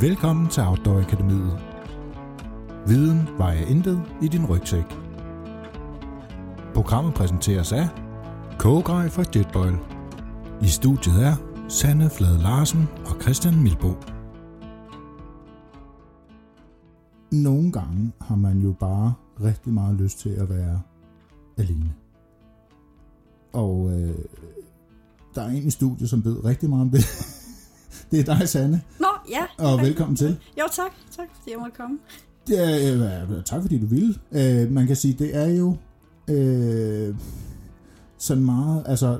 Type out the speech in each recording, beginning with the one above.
Velkommen til Outdoor Akademiet. Viden vejer intet i din rygsæk. Programmet præsenteres af Kogrej fra Jetboil. I studiet er Sanne Flade Larsen og Christian Milbo. Nogle gange har man jo bare rigtig meget lyst til at være alene. Og øh, der er en i studiet, som ved rigtig meget om det. det er dig, Sanne, Nå, ja. og velkommen til. Jo, tak. Tak, fordi jeg måtte komme. Er, øh, tak fordi du ville. Øh, man kan sige, det er jo øh, sådan meget, altså,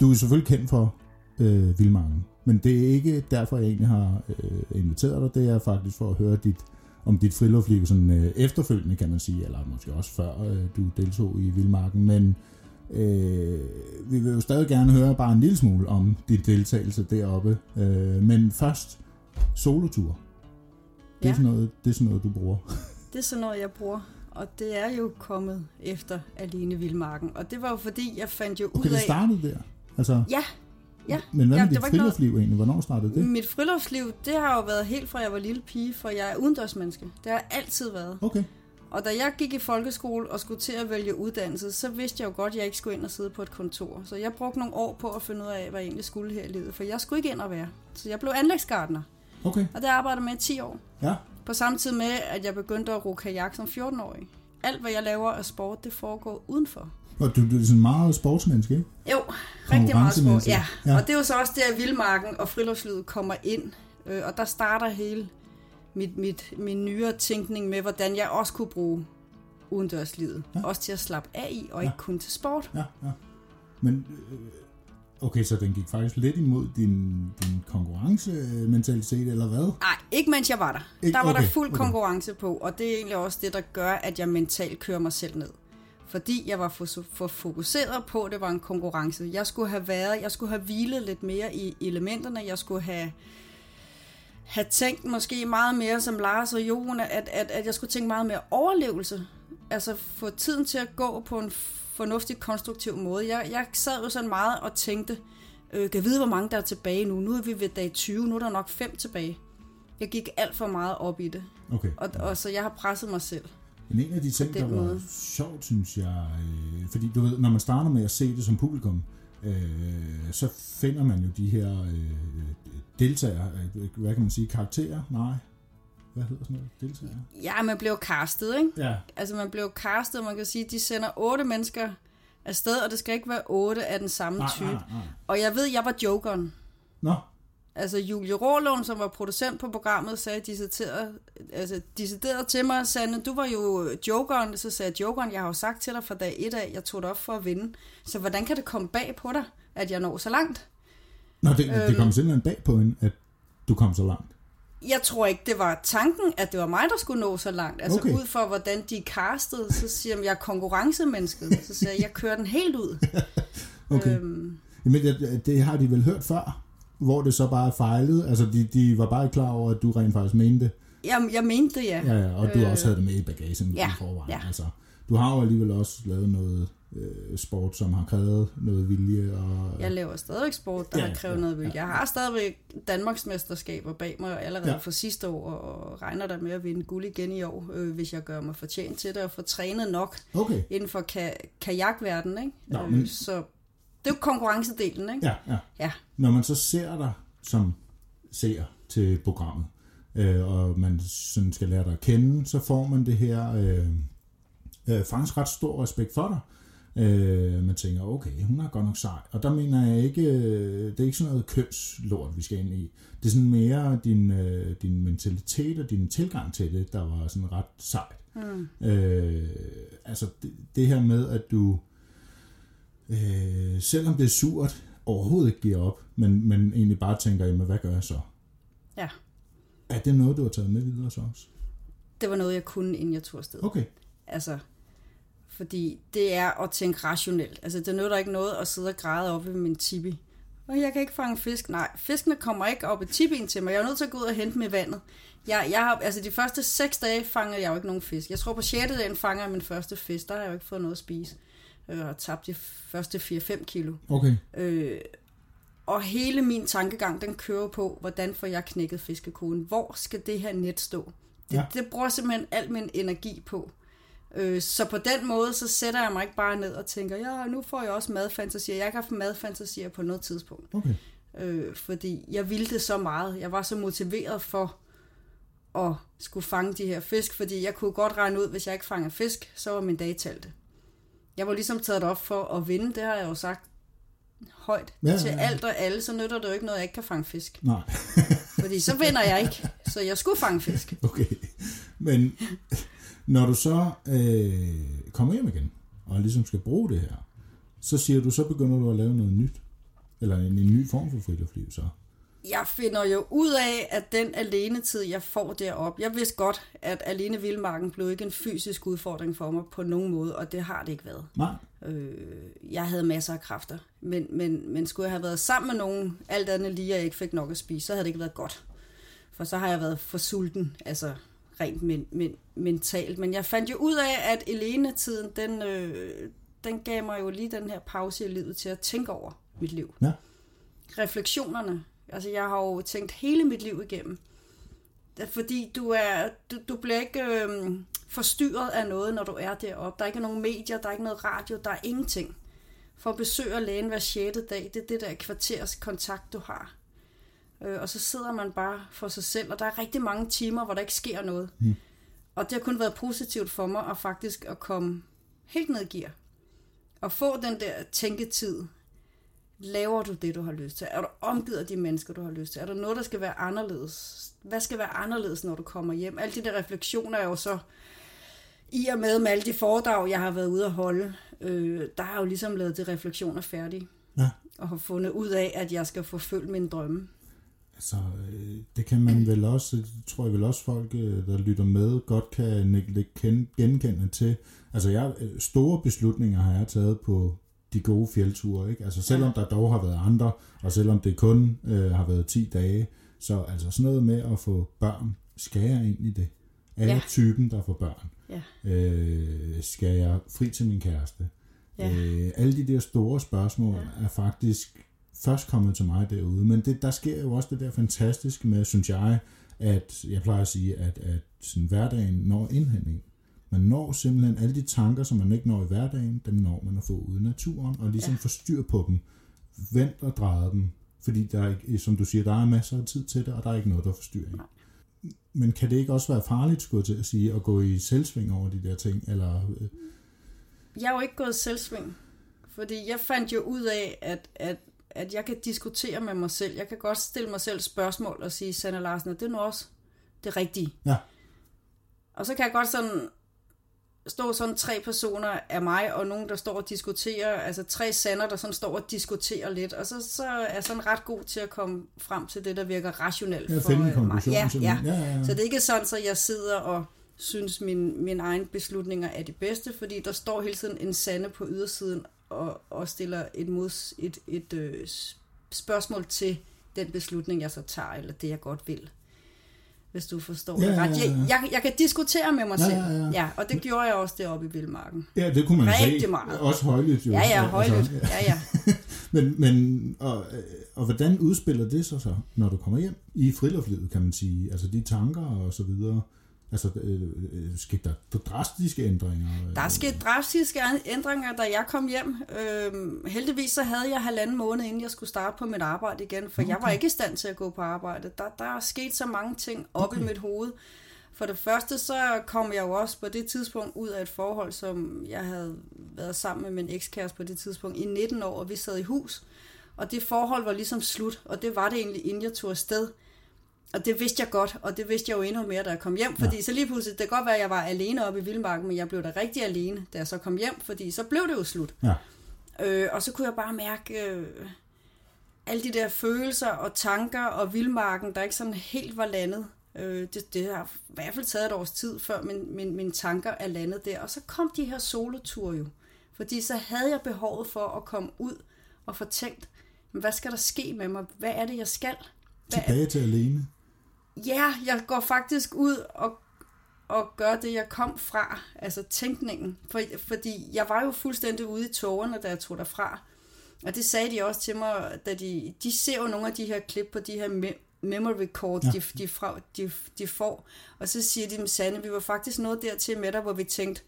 du er selvfølgelig kendt for øh, Vildmarken, men det er ikke derfor, jeg egentlig har øh, inviteret dig. Det er faktisk for at høre dit, om dit friluftsliv sådan øh, efterfølgende, kan man sige, eller måske også før øh, du deltog i Vildmarken, men øh, vi vil jo stadig gerne høre bare en lille smule om din deltagelse deroppe. Øh, men først, solotur. Det er, Ja. sådan noget, det er sådan noget, du bruger. Det er sådan noget, jeg bruger. Og det er jo kommet efter Alene Vildmarken. Og det var jo fordi, jeg fandt jo Okay, ud det af... startede der. Altså, Ja, ja. men hvad ja, med det dit ikke noget- friluftsliv egentlig? Hvornår startede det? Mit friluftsliv, det har jo været helt fra jeg var lille pige, for jeg er udendørsmenneske. Det har jeg altid været. Okay. Og da jeg gik i folkeskole og skulle til at vælge uddannelse, så vidste jeg jo godt, at jeg ikke skulle ind og sidde på et kontor. Så jeg brugte nogle år på at finde ud af, hvad jeg egentlig skulle her i livet, for jeg skulle ikke ind og være. Så jeg blev anlægsgartner, Okay, og det arbejdede med i 10 år. ja. På samme tid med, at jeg begyndte at ro kajak som 14-årig. Alt, hvad jeg laver af sport, det foregår udenfor. Og du, du er sådan meget sportsmenneske, ikke? Jo, rigtig meget sport. Ja. ja, og det er jo så også der, at vildmarken og friluftslivet kommer ind. Øh, Og der starter hele mit, mit, min nyere tænkning med, hvordan jeg også kunne bruge udendørslivet. Ja. Også til at slappe af i, og Ja. ikke kun til sport. Ja, ja. Men, øh, okay, så den gik faktisk lidt imod din, din konkurrencementalitet, eller hvad? Nej, ikke mens jeg var der. Ikke- Der var okay, der fuld okay. konkurrence på, og det er egentlig også det, der gør, at jeg mentalt kører mig selv ned. Fordi jeg var for, for fokuseret på, at det var en konkurrence. Jeg skulle have været, jeg skulle have hvilet lidt mere i elementerne. Jeg skulle have, have tænkt måske meget mere som Lars og Jon, at, at, at jeg skulle tænke meget mere overlevelse. Altså få tiden til at gå på en fornuftig, konstruktiv måde. Jeg, jeg sad jo sådan meget og tænkte, øh, kan jeg vide, hvor mange der er tilbage nu? Nu er vi ved dag 20, nu er der nok fem tilbage. Jeg gik alt for meget op i det, Okay. og, og så jeg har presset mig selv. Men en af de ting, der var måde. sjovt, synes jeg, øh, fordi du ved, når man starter med at se det som publikum, øh, så finder man jo de her øh, deltagere, øh, hvad kan man sige, karakterer? Nej. Hvad hedder sådan noget? Deltagere? Ja, man blev castet, ikke? Ja. Altså man blev castet, man kan sige, de sender otte mennesker afsted, og det skal ikke være otte af den samme Nej, type. nej, nej. Og jeg ved, jeg var jokeren. Nå, Altså Julie Rålund, som var producent på programmet, sagde decideret, altså, decideret til mig, Sanne, du var jo jokeren. Så sagde jeg, jokeren, jeg har jo sagt til dig fra dag et af, jeg tog det op for at vinde. Så hvordan kan det komme bag på dig, at jeg når så langt? Nå det, det Øhm. kom simpelthen bag på hende, at du kom så langt. Jeg tror ikke, det var tanken, at det var mig, der skulle nå så langt. Altså Okay. ud fra, hvordan de castede, så siger de, jeg er konkurrencemennesket. Så siger jeg, jeg kører den helt ud. Okay. Øhm, Jamen, det, det har de vel hørt før, hvor det så bare fejlede. Altså, de, de var bare ikke klar over, at du rent faktisk mente det. jeg, jeg mente det, ja. Ja, ja, og du Øh, også havde det med i bagagen ja, i forvejen. ja. Altså, du har jo alligevel også lavet noget øh, sport, som har krævet noget vilje. Og, Jeg laver stadigvæk sport, der Ja, har krævet ja, noget vilje. ja. Jeg har stadigvæk Danmarksmesterskaber bag mig allerede Ja. ja. fra sidste år, og regner der med at vinde guld igen i år, øh, hvis jeg gør mig fortjent til det, og får trænet nok Okay, inden for ka- kajakverdenen. Ikke? Nå, Øh, men- Så det er jo konkurrencedelen, ikke? ja, ja. Ja. Når man så ser dig som ser til programmet, øh, og man sådan skal lære dig at kende, så får man det her øh, øh, faktisk ret stor respekt for dig. Øh, man tænker, okay, hun er godt nok sej. Og der mener jeg ikke, øh, det er ikke sådan noget kønslort, vi skal ind i. Det er sådan mere din, øh, din mentalitet og din tilgang til det, der var sådan ret sejt. Mm. Øh, altså det, det her med, at du, øh, selvom det er surt, overhovedet ikke giver op, men, men egentlig bare tænker, jamen hvad gør jeg så? Ja. Er det noget, du har taget med videre så også? Det var noget, jeg kunne, inden jeg tog afsted. Okay. Altså, fordi det er at tænke rationelt. Altså, det nytter ikke noget at sidde og græde op ved min tibi. Og jeg kan ikke fange fisk. Nej, fiskene kommer ikke op i tibien til mig. Jeg er nødt til at gå ud og hente dem i vandet. Jeg, jeg har, altså de første seks dage fangede jeg jo ikke nogen fisk. Jeg tror på 6. dagen fanger jeg min første fisk. Der har jeg jo ikke fået noget at spise. Øh, Og har tabt de første 4-5 kilo. Okay. Øh, og hele min tankegang, den kører på, hvordan får jeg knækket fiskekoden? Hvor skal det her net stå? Det, Ja. det bruger simpelthen al min energi på. Øh, så på den måde, så sætter jeg mig ikke bare ned og tænker, ja, nu får jeg også madfantasier. Jeg har ikke haft madfantasier på noget tidspunkt. Okay. Øh, fordi jeg ville det så meget. Jeg var så motiveret for at skulle fange de her fisk, fordi jeg kunne godt regne ud, hvis jeg ikke fanger fisk, så var min dag talte. Jeg var ligesom taget op for at vinde, det har jeg jo sagt højt Ja, ja, ja, til alt og alle, så nytter det jo ikke noget, at jeg ikke kan fange fisk. Nej, Fordi så vinder jeg ikke, så jeg skulle fange fisk. okay. Men når du så øh, kommer hjem igen, og ligesom skal bruge det her, så siger du, så begynder du at lave noget nyt. Eller en, en ny form for friluftsliv, så. Jeg finder jo ud af, at den alenetid, jeg får derop, jeg vidste godt, at alene vildmarken blev ikke en fysisk udfordring for mig på nogen måde, og det har det ikke været. Nej, Øh, jeg havde masser af kræfter, men, men, men skulle jeg have været sammen med nogen, alt andet lige, jeg ikke fik nok at spise, så havde det ikke været godt. For så har jeg været for sulten, altså rent men, men, mentalt. Men jeg fandt jo ud af, at Elene-tiden, den, øh, den gav mig jo lige den her pause i livet til at tænke over mit liv. Ja. Refleksionerne. Altså jeg har jo tænkt hele mit liv igennem. Fordi du, er, du, du bliver ikke øh, forstyrret af noget, når du er deroppe. Der er ikke nogen medier, der er ikke noget radio, der er ingenting. For at besøge lægen hver 6. dag, det er det der kvarters kontakt, du har. Øh, og så sidder man bare for sig selv, og der er rigtig mange timer, hvor der ikke sker noget. Mm. Og det har kun været positivt for mig at faktisk at komme helt ned i gear. Og få den der tænketid. Laver du det, du har lyst til? Er du omgivet af de mennesker, du har lyst til? Er der noget, der skal være anderledes? Hvad skal være anderledes, når du kommer hjem? Alle de der refleksioner er jo så i og med med alle de foredrag, jeg har været ude at holde, øh, der har jeg jo ligesom lavet de refleksioner færdige. Ja. Og har fundet ud af, at jeg skal forfølge mine drømme. Altså, øh, det kan man vel også, tror jeg vel også folk, øh, der lytter med, godt kan genkende til. Altså, jeg, øh, store beslutninger har jeg taget på de gode fjeldture, ikke? Altså, selvom der dog har været andre, og selvom det kun øh, har været 10 dage, så altså sådan noget med at få børn, skal jeg egentlig det? Er Ja. jeg typen, der får børn? Ja. Øh, skal jeg fri til min kæreste? Ja. Øh, alle de der store spørgsmål ja. er faktisk først kommet til mig derude, men det, der sker jo også det der fantastiske med, synes jeg, at jeg plejer at sige, at, at sådan hverdagen når indhentning. Man når simpelthen alle de tanker, som man ikke når i hverdagen, dem når man at få ude i naturen, og ligesom ja. få styr på dem. Vent og dreje dem, fordi der er ikke, som du siger, der er masser af tid til det, og der er ikke noget, der forstyrrer en. Men kan det ikke også være farligt, skulle jeg til at sige, at gå i selvsving over de der ting? Eller, øh, Jeg er jo ikke gået selvsving, fordi jeg fandt jo ud af, at, at, at jeg kan diskutere med mig selv. Jeg kan godt stille mig selv spørgsmål og sige, Sanna Larsen, er det nu også det rigtige? ja, Og så kan jeg godt sådan stå sådan tre personer af mig, og nogen, der står og diskuterer, altså tre sander, der sådan står og diskuterer lidt, og så, så er sådan ret god til at komme frem til det, der virker rationelt ja for øh, mig. Ja, ja. ja, ja, ja. Så det er ikke sådan, at jeg sidder og synes, min, mine egne beslutninger er de bedste, fordi der står hele tiden en sande på ydersiden og, og stiller et, mods, et, et øh, s- spørgsmål til den beslutning, jeg så tager, eller det, jeg godt vil. Hvis du forstår Ja, det ja, ret. ja, Jeg, ja. jeg, jeg kan diskutere med mig Ja, selv. ja, ja. ja, og det gjorde jeg også deroppe i Vildmarken. Ja, det kunne man Rigtig se. meget. Også højlydt jo. Ja, ja, højlydt. Altså, Ja, ja. men, men og, øh, og hvordan udspiller det sig så, når du kommer hjem i friluftslivet, kan man sige? Altså de tanker og så videre. Altså, øh, øh, skete der drastiske ændringer? Der er sket drastiske ændringer, da jeg kom hjem. Øhm, heldigvis så havde jeg halvanden måned, inden jeg skulle starte på mit arbejde igen, for okay. jeg var ikke i stand til at gå på arbejde. Der, der er sket så mange ting op okay. i mit hoved. For det første, så kom jeg jo også på det tidspunkt ud af et forhold, som jeg havde været sammen med min ekskæreste på det tidspunkt i 19 år, og vi sad i hus. Og det forhold var ligesom slut, og det var det egentlig, inden jeg tog afsted. Og det vidste jeg godt, og det vidste jeg jo endnu mere, da jeg kom hjem. Fordi ja. så lige pludselig, det kan godt være, at jeg var alene oppe i Vildmarken, men jeg blev da rigtig alene, da jeg så kom hjem, fordi så blev det jo slut. Ja. Øh, og så kunne jeg bare mærke øh, alle de der følelser og tanker og Vildmarken, der ikke sådan helt var landet. Øh, det, det har i hvert fald taget et års tid, før min, min, mine tanker er landet der. Og så kom de her soloture jo. Fordi så havde jeg behovet for at komme ud og få tænkt, "Men hvad skal der ske med mig? Hvad er det, jeg skal? Hvad Tilbage til alene. Ja, jeg går faktisk ud og, og gør det, jeg kom fra, altså tænkningen. For, fordi jeg var jo fuldstændig ude i tårerne, da jeg tog derfra. Og det sagde de også til mig, da de, de ser jo nogle af de her klip på de her me- memory cards, ja. de, de, fra, de, de får. Og så siger de, Sanne, vi var faktisk nået dertil med dig, hvor vi tænkte,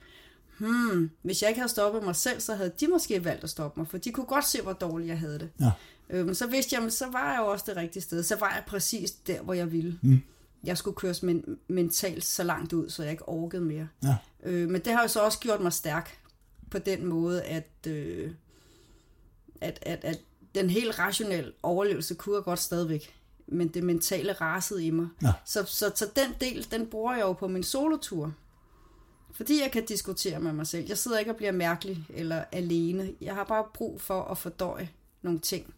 hmm, hvis jeg ikke havde stoppet mig selv, så havde de måske valgt at stoppe mig, for de kunne godt se, hvor dårligt jeg havde det. Ja. Øhm, så vidste jeg, så var jeg jo også det rigtige sted. Så var jeg præcis der, hvor jeg ville. Mm. Jeg skulle køres men- mentalt så langt ud, så jeg ikke orkede mere. Ja. Øh, men det har jo så også gjort mig stærk på den måde, at, øh, at, at, at den helt rationelle overlevelse kunne jeg godt stadigvæk. Men det mentale rasede i mig. Ja. Så, så, så den del, den bruger jeg jo på min solotur. Fordi jeg kan diskutere med mig selv. Jeg sidder ikke og bliver mærkelig eller alene. Jeg har bare brug for at fordøje nogle ting.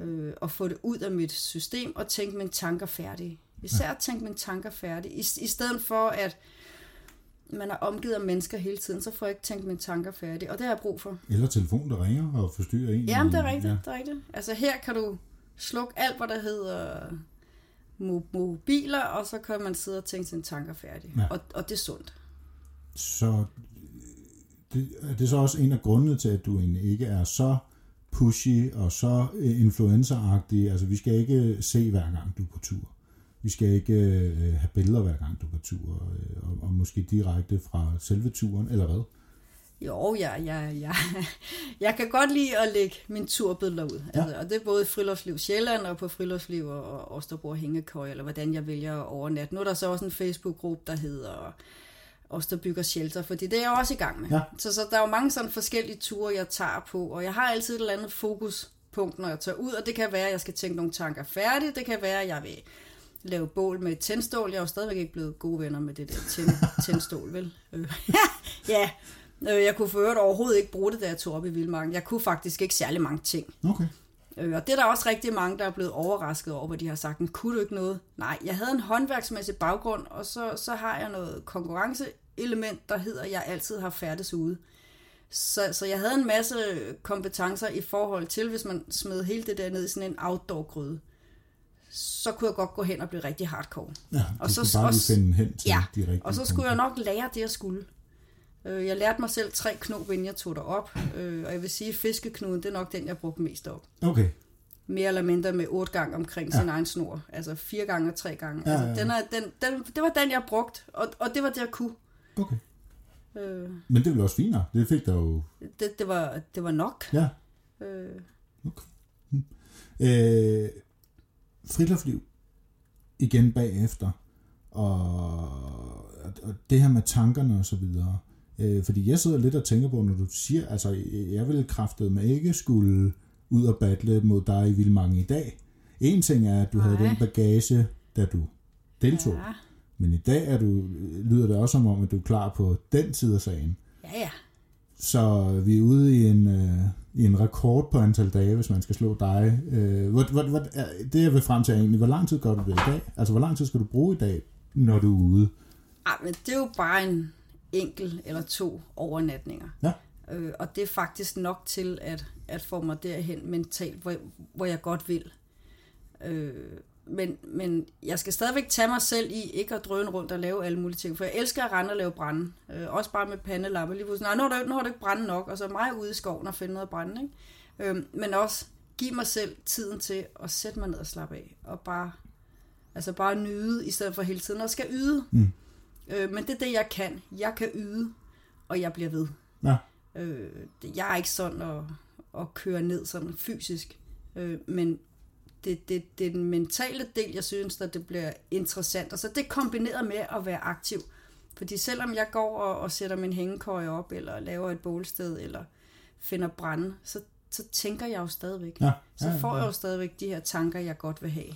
Øh, og få det ud af mit system og tænke mine tanker færdige. Især at tænke mine tanker færdige. I, I stedet for at man er omgivet af mennesker hele tiden, så får jeg ikke tænkt mine tanker færdige. Og det har jeg brug for. Eller telefon, der ringer og forstyrrer en. Jamen, det er rigtigt. Ja. Det er rigtigt. Altså her kan du slukke alt, hvad der hedder mo- mobiler, og så kan man sidde og tænke sine tanker færdige. Ja. Og, og det er sundt. Så det, er det så også en af grundene til, at du egentlig ikke er så pushy og så øh, influenceragtig. Altså, vi skal ikke se hver gang, du er på tur. Vi skal ikke øh, have billeder hver gang, du er på tur, øh, og, og måske direkte fra selve turen, eller hvad? Jo, ja, ja, ja. Jeg kan godt lide at lægge min turbilleder ud. Ja. Altså, og det er både i Friluftsliv Sjælland og på Friluftsliv og Østerbro Hængekøj, eller hvordan jeg vælger at overnatte. Nu er der så også en Facebook-gruppe, der hedder os, der bygger shelter, fordi det er jeg også i gang med. Ja. Så, så der er jo mange sådan forskellige ture, jeg tager på, og jeg har altid et eller andet fokuspunkt, når jeg tager ud, og det kan være, at jeg skal tænke nogle tanker færdigt, det kan være, at jeg vil lave bål med et tændstål. Jeg er jo stadigvæk ikke blevet gode venner med det der tænd, tændstål, vel? Øh, ja, Øh, jeg kunne for øvrigt overhovedet ikke bruge det, da jeg tog op i Vildmarken. Jeg kunne faktisk ikke særlig mange ting. Okay. Øh, og det er der også rigtig mange, der er blevet overrasket over, hvor de har sagt, "Men kunne du ikke noget? Nej, jeg havde en håndværksmæssig baggrund, og så, så har jeg noget konkurrenceelement, der hedder, at jeg altid har færdes ude. Så, så jeg havde en masse kompetencer i forhold til, hvis man smed hele det der ned i sådan en outdoor-gryde, så kunne jeg godt gå hen og blive rigtig hardcore. Ja, Og så- bare også- finde hen til Ja, de rigtige Og så skulle jeg punkter. nok lære det, jeg skulle. Øh, Jeg lærte mig selv tre knop, inden jeg tog derop. Øh, Og jeg vil sige, at fiskeknuden, det er nok den, jeg brugte mest op. Okay. Mere eller mindre med otte gange omkring Ja. sin egen snor. Altså fire gange og tre gange. Ja, altså, ja, ja. Den er, den, den, det var den, jeg brugte, og, og det var det, jeg kunne. Okay. Øh, Men det vel også finere. Det fik der jo... det, det, var, det var nok. Ja. Øh, Øh, friluftsliv igen bagefter, og, og det her med tankerne og så videre. Øh, fordi jeg sidder lidt og tænker på, når du siger, altså jeg ville kraftet med ikke skulle ud og battle mod dig i Vildmarken i dag. En ting er, at du havde Nej. den bagage, da du deltog. ja, Men i dag er du, lyder det også som om, at du er klar på den side af sagen. ja, ja. Så vi er ude i en, øh, i en rekord på antal dage, hvis man skal slå dig. Øh, hvor, hvor, hvor, er- det jeg vil frem til er egentlig, hvor lang tid gør du det i dag? Altså, hvor lang tid skal du bruge i dag, når du er ude? Ah, men det er jo bare en enkelt eller to overnatninger. Ja. Øh, og det er faktisk nok til at, at få mig derhen mentalt, hvor, hvor jeg godt vil. Øh, men, men jeg skal stadigvæk tage mig selv i ikke at drøne rundt og lave alle mulige ting, for jeg elsker at rende og lave brænde. Øh, også bare med pandelappe. Lige pludselig, nej, nu har, du, nu har du ikke brænde nok, og så mig ude i skoven og finde noget brænde. Ikke? Øh, men også give mig selv tiden til at sætte mig ned og slappe af, og bare, altså bare nyde, i stedet for hele tiden at skal yde. Mm. Øh, men det er det, jeg kan. Jeg kan yde, og jeg bliver ved. Ja. Øh, jeg er ikke sådan at, at køre ned sådan fysisk, øh, men det, det, det er den mentale del, jeg synes, at det bliver interessant. Og så det kombineret med at være aktiv. Fordi selvom jeg går og, og sætter min hængekøje op, eller laver et bålsted, eller finder brænde, så, så tænker jeg jo stadigvæk. Ja, Så ja, får ja. jeg jo stadigvæk de her tanker, jeg godt vil have.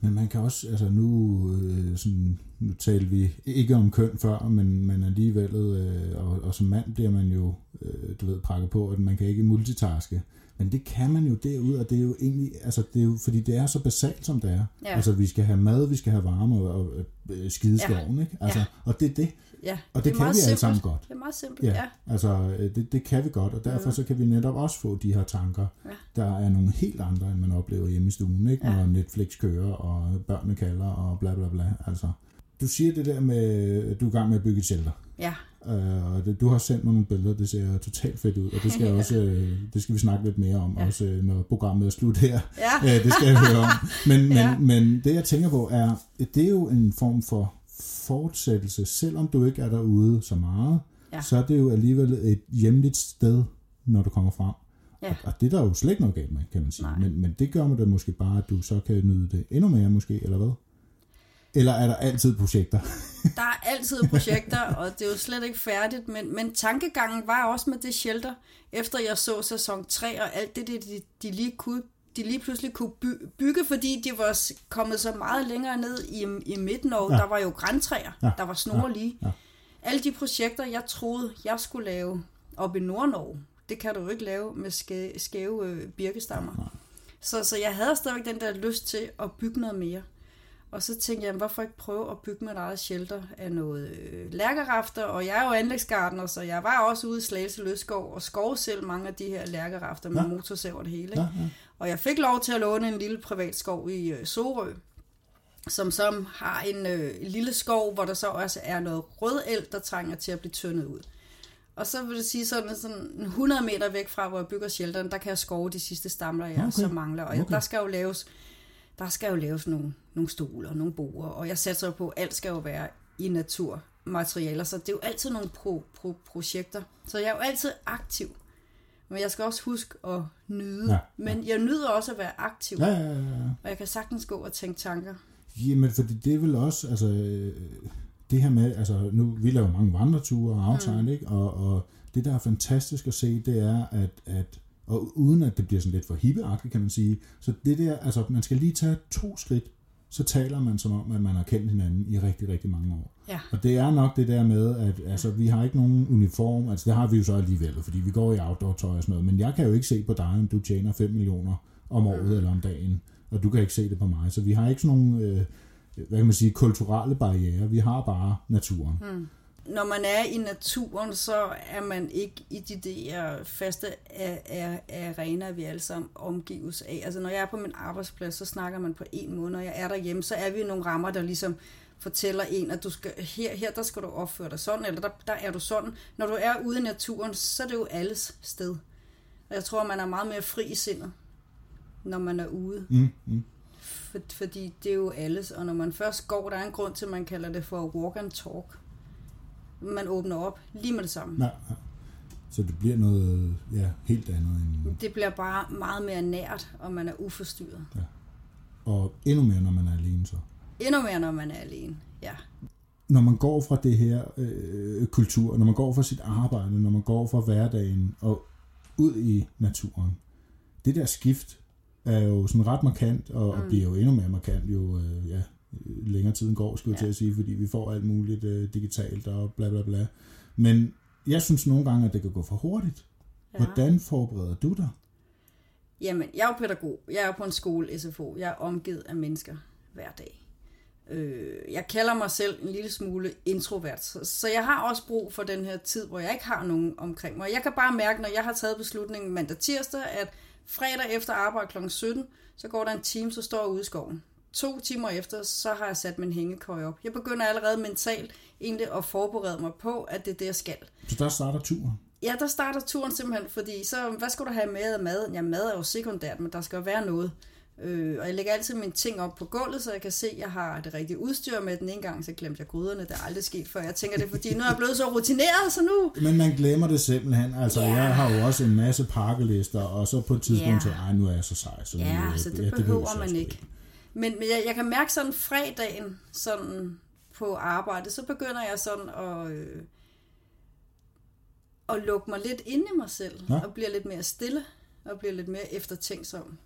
Men man kan også, altså nu, øh, sådan, nu talte vi ikke om køn før, men, men alligevel, øh, og, og som mand bliver man jo, øh, du ved, prakket på, at man kan ikke multitaske. Men det kan man jo derude, og det er jo egentlig, altså det er jo, fordi det er så basalt, som det er. Ja. Altså vi skal have mad, vi skal have varme og, og øh, skideskoven, ikke? Altså, Ja. Og det er det, Ja, og det, er kan vi alle simpelt. sammen godt. Det er meget simpelt, Ja, ja. ja. altså øh, det, det kan vi godt, og derfor Mhm. så kan vi netop også få de her tanker, Ja. der er nogle helt andre, end man oplever hjemme i stuen, ikke? Ja. Når Netflix kører, og børnene kalder, og bla bla bla. Altså, du siger det der med, du er i gang med at bygge et shelter. Ja. Uh, og det, du har sendt mig nogle billeder, det ser totalt fedt ud, og det skal, også, uh, det skal vi snakke lidt mere om, ja. også uh, når programmet er slut her. Ja. uh, det skal jeg høre om. Men, men, Ja. men det jeg tænker på er, det er jo en form for fortsættelse, selvom du ikke er derude så meget, Ja. så er det jo alligevel et hjemligt sted, når du kommer frem. Ja. Og, og det er der jo slet ikke noget galt med, kan man sige. Nej. Men, men det gør man da måske bare, at du så kan nyde det endnu mere måske, eller hvad? Eller er der altid projekter? Der er altid projekter, og det er jo slet ikke færdigt, men, men tankegangen var også med det shelter, efter jeg så sæson 3 og alt det, de, de, de lige kunne de lige pludselig kunne by- bygge, fordi de var kommet så meget længere ned i, i midten, og Ja. ja. der var jo græntræer, Ja. ja. der var snore lige. Ja. Alle de projekter, jeg troede, jeg skulle lave op i Nord-Norge, det kan du jo ikke lave med skæve, skæve øh, birkestammer. Så, så jeg havde stadigvæk den der lyst til at bygge noget mere. Og så tænkte jeg, hvorfor ikke prøve at bygge mit eget shelter af noget øh, lærkerafter, og jeg er jo anlægsgartner, så jeg var også ude i Slagelse Løskov og skov selv mange af de her lærkerafter med Ja. ja. motorsav og det hele. Ja, Ikke? ja. Og jeg fik lov til at låne en lille privat skov i øh, Sorø, som så har en øh, lille skov, hvor der så også er noget rødel, der trænger til at blive tyndet ud. Og så vil det sige sådan, sådan 100 meter væk fra, hvor jeg bygger shelteren, der kan jeg skove de sidste stamler, jeg Okay. så mangler. Og okay. der skal jo laves, der skal jo laves nogle, nogle stoler, nogle borer, og jeg satser på, at alt skal jo være i naturmaterialer, så det er jo altid nogle pro, pro, projekter. Så jeg er jo altid aktiv. Men jeg skal også huske at nyde. Ja, Ja. Men jeg nyder også at være aktiv. Ja, ja, ja, ja. Og jeg kan sagtens gå og tænke tanker. Jamen, fordi det er vel også, altså, det her med, altså, nu, vi laver mange vandreture og aftegn, mm. ikke? Og, og det, der er fantastisk at se, det er, at, at og uden at det bliver sådan lidt for hippeagtigt, kan man sige, så det der, altså, man skal lige tage to skridt, så taler man som om, at man har kendt hinanden i rigtig, rigtig mange år. Ja. Og det er nok det der med, at altså, vi har ikke nogen uniform, altså det har vi jo så alligevel, fordi vi går i outdoor-tøj og sådan noget, men jeg kan jo ikke se på dig, om du tjener 5 millioner om året eller om dagen, og du kan ikke se det på mig, så vi har ikke sådan nogle, øh, hvad kan man sige, kulturelle barriere, vi har bare naturen. Mm. Når man er i naturen, så er man ikke i de der faste arenaer, vi alle sammen omgives af. Altså når jeg er på min arbejdsplads, så snakker man på en måde. Når jeg er derhjemme, så er vi i nogle rammer, der ligesom fortæller en, at du skal, her, her der skal du opføre dig sådan, eller der, der er du sådan. Når du er ude i naturen, så er det jo alles sted. Og jeg tror, man er meget mere fri i sindet, når man er ude. Mm, mm. For, fordi det er jo alles, og når man først går, der er en grund til, at man kalder det for walk and talk. Man åbner op lige med det samme. Ja, ja. Så det bliver noget ja, helt andet end, Det bliver bare meget mere nært, og man er uforstyrret. og endnu mere, når man er alene så. Endnu mere, når man er alene. Ja. når man går fra det her øh, kultur, når man går fra sit arbejde, når man går fra hverdagen og ud i naturen, det der skift er jo sådan ret markant, og, mm. og bliver jo endnu mere markant, jo øh, ja, længere tiden går, skulle jeg Ja. til at sige, fordi vi får alt muligt øh, digitalt og bla bla bla. Men jeg synes nogle gange, at det kan gå for hurtigt. ja. Hvordan forbereder du dig? Jamen, jeg er jo pædagog. Jeg er på en skole, SFO. Jeg er omgivet af mennesker hver dag. Øh, jeg kalder mig selv en lille smule introvert, så, så jeg har også brug for den her tid, hvor jeg ikke har nogen omkring mig. Jeg kan bare mærke, når jeg har taget beslutningen mandag tirsdag, at fredag efter arbejde kl. 17, så går der en time, så står jeg ude i skoven. To timer efter, så har jeg sat min hængekøj op. Jeg begynder allerede mentalt egentlig at forberede mig på, at det er det, jeg skal. Så der starter turen. Ja, der starter turen simpelthen, fordi så, hvad skal du have med af mad? Ja, mad er jo sekundært, men der skal jo være noget. Øh, og jeg lægger altid mine ting op på gulvet, så jeg kan se, at jeg har det rigtige udstyr med. Den ene gang, så glemte jeg gryderne. Det er aldrig sket før. Jeg tænker det, er, fordi nu er jeg blevet så rutineret, så nu... Men man glemmer det simpelthen. Altså, Ja. jeg har jo også en masse pakkelister, og så på et tidspunkt Ja. til, ej, nu er jeg så sej. Så nu, Ja, øh, så det ja, behøver behøver man sgu ikke. Men, men jeg, jeg kan mærke sådan fredagen sådan på arbejde, så begynder jeg sådan at, øh, at lukke mig lidt ind i mig selv, Ja. og bliver lidt mere stille, og bliver lidt mere eftertænksom.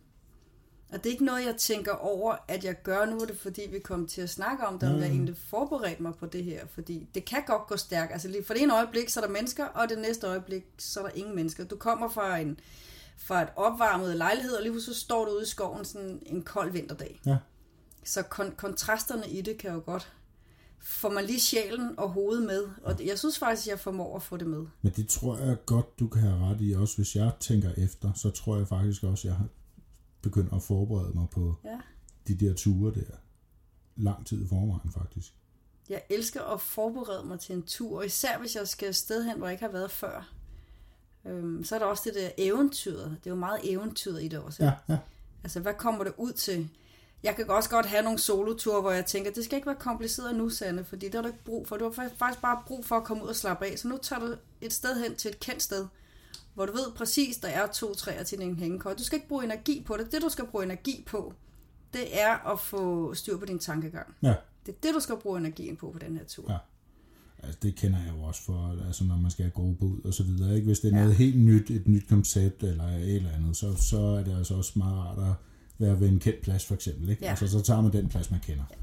Og det er ikke noget, jeg tænker over, at jeg gør nu, er det fordi, vi kom til at snakke om det, om Ja, jeg ja. egentlig forberedte mig på det her, fordi det kan godt gå stærkt. Altså lige for det ene øjeblik, så er der mennesker, og det næste øjeblik, så er der ingen mennesker. Du kommer fra en fra et opvarmet lejlighed, og lige så står du ude i skoven sådan en kold vinterdag. Ja. Så kon- kontrasterne i det kan jo godt få mig lige sjælen og hovedet med. Og jeg synes faktisk, at jeg formår at få det med. Men det tror jeg godt, du kan have ret i. Også hvis jeg tænker efter, så tror jeg faktisk også, at jeg har begyndt at forberede mig på Ja. de der ture der. Lang tid i forvejen, faktisk. Jeg elsker at forberede mig til en tur, især hvis jeg skal et sted hen, hvor jeg ikke har været før. Øhm, så er der også det der eventyret. Det er jo meget eventyret i det også. Ja, ja. Altså, hvad kommer det ud til? Jeg kan også godt have nogle soloture, hvor jeg tænker, det skal ikke være kompliceret nu, Sande, fordi det har du ikke brug for. Du har faktisk bare brug for at komme ud og slappe af. Så nu tager du et sted hen til et kendt sted, hvor du ved præcis, der er to træer til en hængekøj. Du skal ikke bruge energi på det. Det, du skal bruge energi på, det er at få styr på din tankegang. Ja. Det er det, du skal bruge energien på på den her tur. Ja. Altså, det kender jeg jo også for, altså, når man skal have gruppe ud og så videre. Ikke? Hvis det er noget helt nyt, et nyt koncept eller et eller andet, så, så er det altså også meget rart at være ved en kendt plads, for eksempel. Ikke? Ja. Altså, så tager man den plads, man kender. Ja.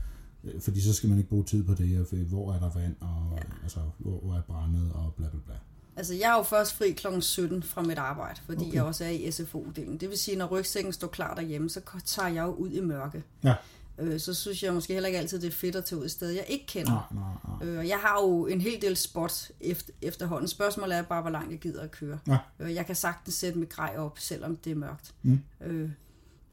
Fordi så skal man ikke bruge tid på det, og hvor er der vand, og ja. altså, hvor, hvor er brændet, og bla bla bla. Altså, jeg er jo først fri kl. 17 fra mit arbejde, fordi okay. jeg også er i SFO-delen. Det vil sige, når rygsækken står klar derhjemme, så tager jeg jo ud i mørke. Ja. Øh, så synes jeg måske heller ikke altid, det er fedt at tage ud et sted, jeg ikke kender. Nej, nej, nej. Øh, jeg har jo en hel del spot efter, efterhånden. Spørgsmålet er bare, hvor langt jeg gider at køre. Ja. Øh, jeg kan sagtens sætte mit grej op, selvom det er mørkt. Mm. Øh,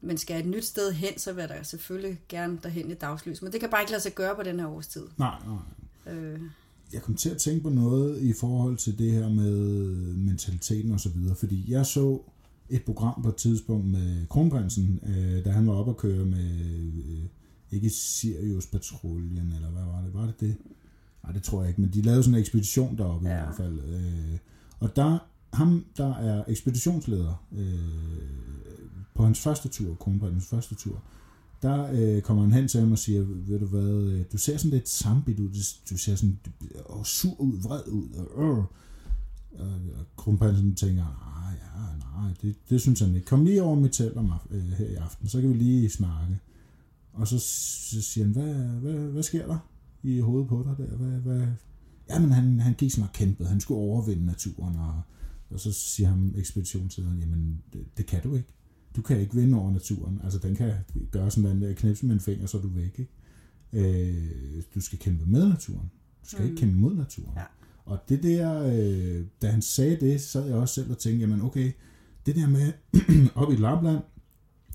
men skal jeg et nyt sted hen, så vil jeg da selvfølgelig gerne derhen i dagslys. Men det kan bare ikke lade sig gøre på den her årstid. nej, nej. Øh, Jeg kom til at tænke på noget i forhold til det her med mentaliteten og så videre, fordi jeg så et program på et tidspunkt med Kronprinsen, øh, da han var oppe at køre med, øh, ikke Sirius-patruljen, eller hvad var det? Var det det? Nej, det tror jeg ikke, men de lavede sådan en ekspedition deroppe ja. i hvert fald. Øh, og der, ham, der er ekspeditionsleder øh, på hans første tur, Kronprinsens første tur, der øh, kommer han hen til ham og siger, ved du hvad, øh, du ser sådan lidt sambit ud, du ser sådan og sur ud, vred ud, og, øh. Og, og kronprinsen tænker, nej, ja, nej, det, det synes han ikke. Kom lige over mit telt om, øh, her i aften, så kan vi lige snakke. Og så, så siger han, hvad, hvad, hvad sker der i hovedet på dig der? Hvad, hvad? Jamen, han, han gik sådan og kæmpede, han skulle overvinde naturen, og, og så siger han ekspeditionslederen, jamen, det, det kan du ikke du kan ikke vinde over naturen. Altså, den kan gøre sådan en knipse med en finger, så er du væk. Ikke? Øh, du skal kæmpe med naturen. Du skal mm. ikke kæmpe mod naturen. Ja. Og det der, øh, da han sagde det, så sad jeg også selv og tænkte, jamen okay, det der med op i Lapland,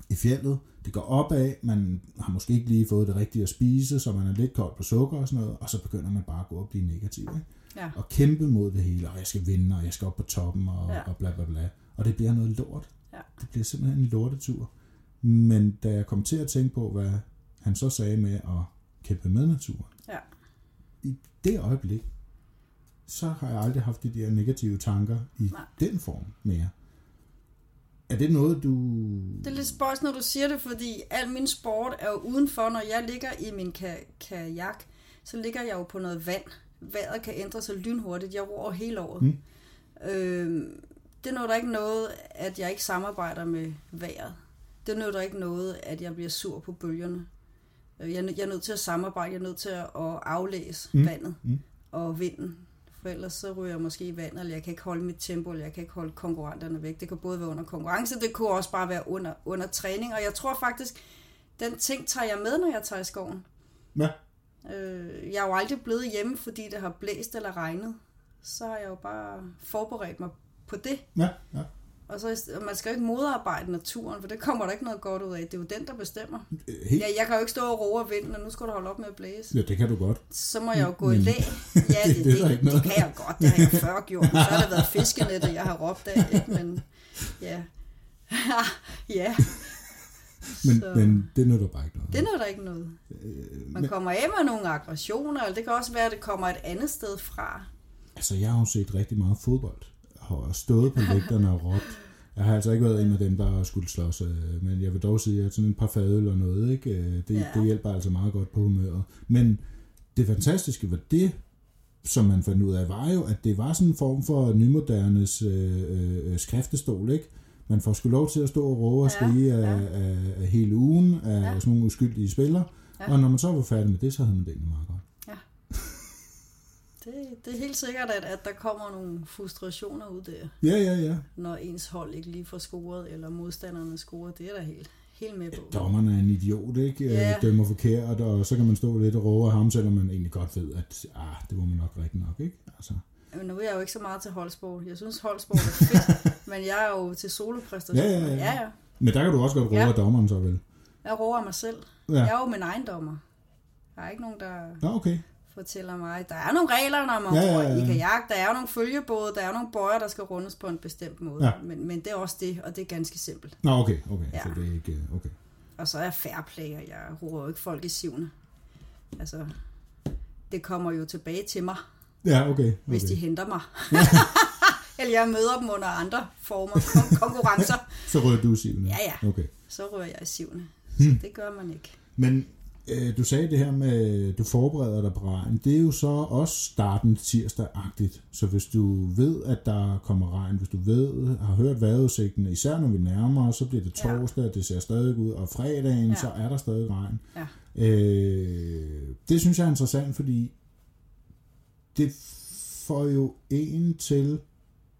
i fjellet, det går opad, man har måske ikke lige fået det rigtige at spise, så man er lidt kold på sukker og sådan noget, og så begynder man bare at gå og blive negativ. Ikke? ja. og kæmpe mod det hele, og jeg skal vinde, og jeg skal op på toppen, og. Ja. og bla bla bla. Og det bliver noget lort. Ja. Det bliver simpelthen en lortetur. Men da jeg kom til at tænke på, hvad han så sagde med at kæmpe med naturen, Ja. i det øjeblik, så har jeg aldrig haft de der negative tanker i Nej. den form mere. Er det noget, du... Det er lidt spøjs, når du siger det, fordi al min sport er jo udenfor. Når jeg ligger i min ka- kajak, så ligger jeg jo på noget vand. Vejret kan ændre sig lynhurtigt. Jeg ror hele året. Mm. Øh, det er der ikke noget, at jeg ikke samarbejder med vejret. Det er der ikke noget, at jeg bliver sur på bølgerne. Øh, Jeg er, jeg er nødt til at samarbejde. Jeg er nødt til at aflæse mm. vandet Mm. og vinden. For ellers så ryger jeg måske i vandet, eller jeg kan ikke holde mit tempo, eller jeg kan ikke holde konkurrenterne væk. Det kan både være under konkurrence, det kunne også bare være under, under træning. Og jeg tror faktisk, den ting tager jeg med, når jeg tager i skoven. Ja. Øh, jeg er jo aldrig blevet hjemme, fordi det har blæst eller regnet. Så har jeg jo bare forberedt mig på det. Ja, ja. Og så og man skal jo ikke modarbejde naturen, for det kommer der ikke noget godt ud af. Det er jo den, der bestemmer. Øh, Helt... Ja, jeg kan jo ikke stå og roe og vinden, og nu skal du holde op med at blæse. Ja, det kan du godt. Så må jeg jo gå i Men- læ. Ja, det- det, det det, der det, kan jeg godt. Det har jeg før gjort. Så har det været fiskenettet, jeg har råbt af. Ikke? Men ja. ja, Men, Så- men det nytter bare ikke noget. det er noget, der ikke noget. Øh, Man kommer af med nogle aggressioner, eller det kan også være, at det kommer et andet sted fra. Altså, jeg har jo set rigtig meget fodbold. Har stået på lægterne og råbt. Jeg har altså ikke været en af dem, der skulle slås, øh, men jeg vil dog sige, at sådan en par fadøl og noget, ikke? Øh, det, ja. Ja. det hjælper altså meget godt på humøret. Men det fantastiske var det, som man fandt ud af, var jo, at det var sådan en form for nymodernes øh, øh, skriftestol, ikke? Man får sgu lov til at stå og råbe og Ja, skrige af, ja. af, af hele ugen, af Ja. sådan nogle uskyldige spillere. Ja. Og når man så var færdig med det, så havde man det egentlig meget godt. Det, det er helt sikkert, at, at der kommer nogle frustrationer ud der, Ja, ja, ja. når ens hold ikke lige får scoret, eller modstanderne scorer. Det er der helt, helt med på. Dommeren er en idiot, ikke? Ja. Yeah. Dømmer forkert, og så kan man stå lidt og råbe ham, selvom man egentlig godt ved, at ah, det var man nok rigtig nok, ikke? Altså, Men nu er jeg jo ikke så meget til holdsport. Jeg synes, holdsport er fedt, men jeg er jo til solopræstationer. Ja, ja, ja. ja, ja. men der kan du også godt råbe Ja. dommeren så vel. Jeg roer mig selv. Ja. Jeg er jo min egen dommer. Der er ikke nogen, der... Nå, okay. Fortæller mig. Der er nogle regler, når man Ja, ja, ja, i kajak. Der er jo nogle følgebåde, der er nogle bøjer, der skal rundes på en bestemt måde. Ja. Men, men det er også det, og det er ganske simpelt. Nå, okay, okay. Ja. Så det er ikke... Okay. Og så er jeg fair play, og jeg roer jo ikke folk i sivne. Altså, det kommer jo tilbage til mig, Ja, okay. hvis okay. de henter mig. Eller jeg møder dem under andre former kon- konkurrencer. Så rører du sivene? Ja, ja. Okay. Så rører jeg i sivne. Hmm. Så det gør man ikke. Men øh, du sagde det her med, du forbereder dig på regn. Det er jo så også starten tirsdag-agtigt. Så hvis du ved, at der kommer regn, hvis du ved, har hørt vejrudsigten, især når vi nærmer os, så bliver det Ja. torsdag, det ser stadig ud, og fredagen, Ja. så er der stadig regn. Ja. Øh, det synes jeg er interessant, fordi det får jo en til,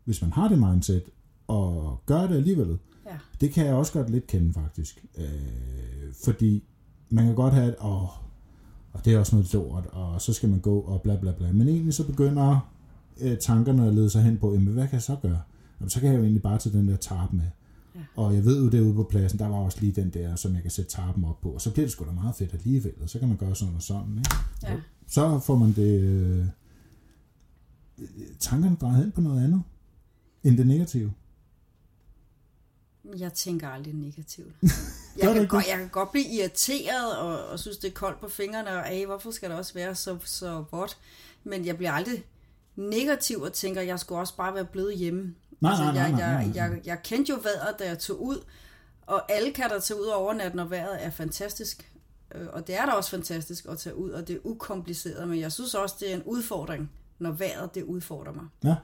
hvis man har det mindset, og gør det alligevel, Ja. det kan jeg også godt lidt kende faktisk. Øh, fordi man kan godt have et, åh, og det er også noget lort, og så skal man gå og bla bla bla. Men egentlig så begynder øh, tankerne at lede sig hen på, jamen hvad kan jeg så gøre? Jamen, så kan jeg jo egentlig bare tage den der tarp med. Ja. Og jeg ved jo derude på pladsen, der var også lige den der, som jeg kan sætte tarpen op på. Og så bliver det sgu da meget fedt alligevel, og så kan man gøre sådan og sådan. Ikke? Ja. Så får man det... Øh, tankerne drejet hen på noget andet, end det negative. Jeg tænker aldrig negativt. Jeg kan, godt, jeg kan godt blive irriteret og, og synes, det er koldt på fingrene, og af, hvorfor skal det også være så, så vådt? Men jeg bliver aldrig negativ og tænker, jeg skulle også bare være blevet hjemme. Nej, altså, nej, nej, jeg, jeg, jeg, jeg kendte jo vejret, da jeg tog ud, og alle kan der tage ud over overnatten, når vejret er fantastisk. Øh, Og det er da også fantastisk at tage ud, og det er ukompliceret, men jeg synes også, det er en udfordring, når vejret det udfordrer mig. Ja.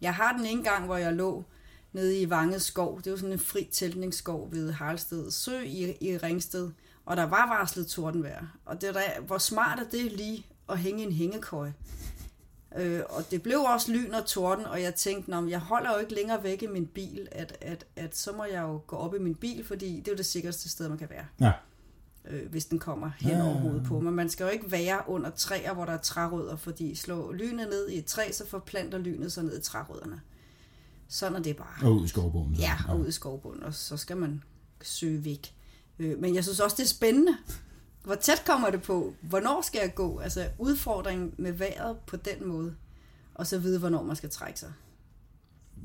Jeg har den ene gang, hvor jeg lå nede i Vanget skov. Det jo sådan en fri teltningsskov ved Harlsted Sø i, i Ringsted. Og der var varslet tordenvejr. Og det er da, hvor smart er det lige at hænge en hængekøje. Øh, og det blev også lyn og torden, og jeg tænkte, men jeg holder jo ikke længere væk i min bil, at, at, at så må jeg jo gå op i min bil, fordi det er jo det sikreste sted, man kan være, Ja. øh, hvis den kommer hen Ja, over ja. hovedet på. Men man skal jo ikke være under træer, hvor der er trærødder, fordi slår lynet ned i et træ, så forplanter lynet sig ned i trærødderne. Sådan er det bare. Og ud i skovbogen. Så. Ja, og ud i skovbunden, og så skal man søge væk. Øh, Men jeg synes også, det er spændende. Hvor tæt kommer det på? Hvornår skal jeg gå? Altså udfordringen med vejret på den måde. Og så vide, hvornår man skal trække sig.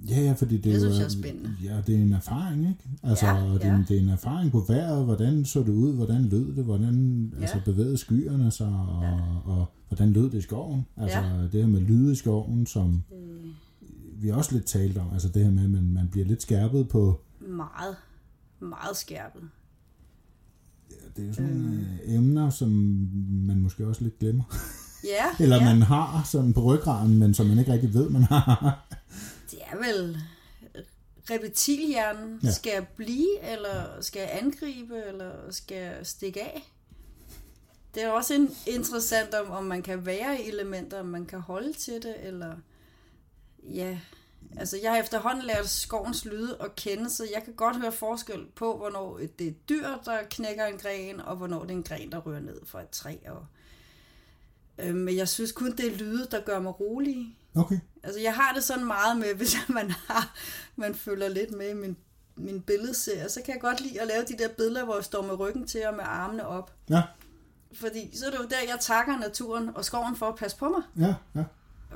Ja, ja, fordi det, Det er synes jeg er spændende. Ja, det er en erfaring, ikke? Altså, Ja, det, er, ja. en- det er en erfaring på vejret, hvordan så det ud, hvordan lød det, hvordan Ja. altså, bevægede skyerne sig, og, Ja. og, og hvordan lød det i skoven. Altså, Ja. det her med lyde i skoven, som Øh, vi også lidt talt om, altså det her med, at man, man bliver lidt skærpet på, meget, meget skærpet. ja, det er jo sådan nogle øh, emner, som man måske også lidt glemmer. Ja, Eller ja. man har sådan på ryggraden, men som man ikke rigtig ved, man har. Det er vel reptilhjernen. Ja. Skal jeg blive, eller skal jeg angribe, eller skal jeg stikke af? Det er også en, interessant, om, om man kan være i elementer, om man kan holde til det, eller... Ja, altså jeg har efterhånden lært skovens lyde at kende, så jeg kan godt høre forskel på, hvornår det er dyr, der knækker en gren, og hvornår det er en gren, der rører ned fra et træ. Og, øh, men jeg synes kun, det er lyde, der gør mig rolig. Okay. Altså, jeg har det sådan meget med, hvis man har, man følger lidt med i min, min billedserie, så kan jeg godt lide at lave de der billeder, hvor jeg står med ryggen til og med armene op. Ja, Fordi så er det jo der, jeg takker naturen og skoven for at passe på mig. ja, ja.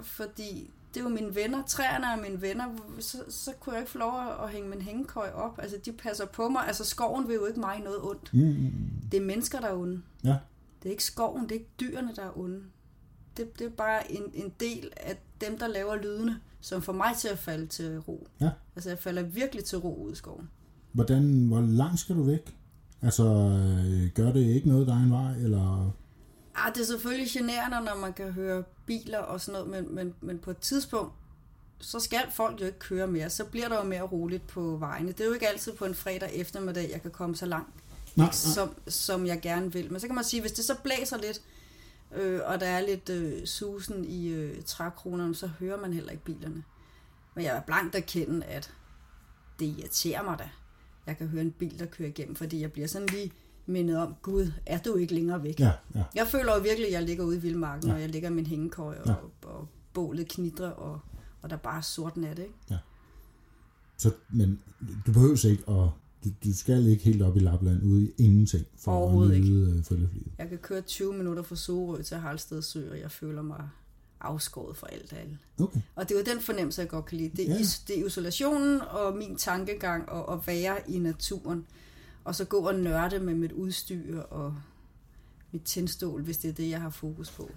Fordi det er jo mine venner, træerne er mine venner, så, så kunne jeg ikke få lov at hænge min hængekøj op. Altså, de passer på mig. Altså, skoven vil jo ikke mig noget ondt. Mm. Det er mennesker, der er onde. Ja. Det er ikke skoven, det er ikke dyrene, der er onde. Det, det er bare en, en del af dem, der laver lydene, som får mig til at falde til ro. Ja. Altså, jeg falder virkelig til ro ud i skoven. Hvordan, hvor langt skal du væk? Altså, øh, gør det ikke noget, der er en vej, eller... Ah, det er selvfølgelig generende, når man kan høre biler og sådan noget, men, men, men på et tidspunkt, så skal folk jo ikke køre mere. Så bliver der jo mere roligt på vejene. Det er jo ikke altid på en fredag eftermiddag, jeg kan komme så langt, Nej, nej. som, som jeg gerne vil. Men så kan man sige, hvis det så blæser lidt, øh, og der er lidt øh, susen i øh, trækronerne, så hører man heller ikke bilerne. Men jeg er blankt erkende, at det irriterer mig da. Jeg kan høre en bil, der kører igennem, fordi jeg bliver sådan lige mindet om, Gud, er du ikke længere væk? Ja, ja. Jeg føler jo virkelig, at jeg ligger ude i vildmarken, Ja. og jeg ligger i min hængekøj, og, Ja. ja. og bålet knitrer, og, og der er bare sort nat, ikke? Så, men du behøver ikke at du, du skal ikke helt op i Lapland ude i ingenting for at nyde øh, følgeflyet. Jeg kan køre 20 minutter fra Sorø til Harlsted Sø, og jeg føler mig afskåret fra alt og alle. Okay. Og det er jo den fornemmelse, jeg godt kan lide. Det, Ja. ja. det er isolationen og min tankegang og at være i naturen. Og så gå og nørde med mit udstyr og mit tændstål, hvis det er det, jeg har fokus på.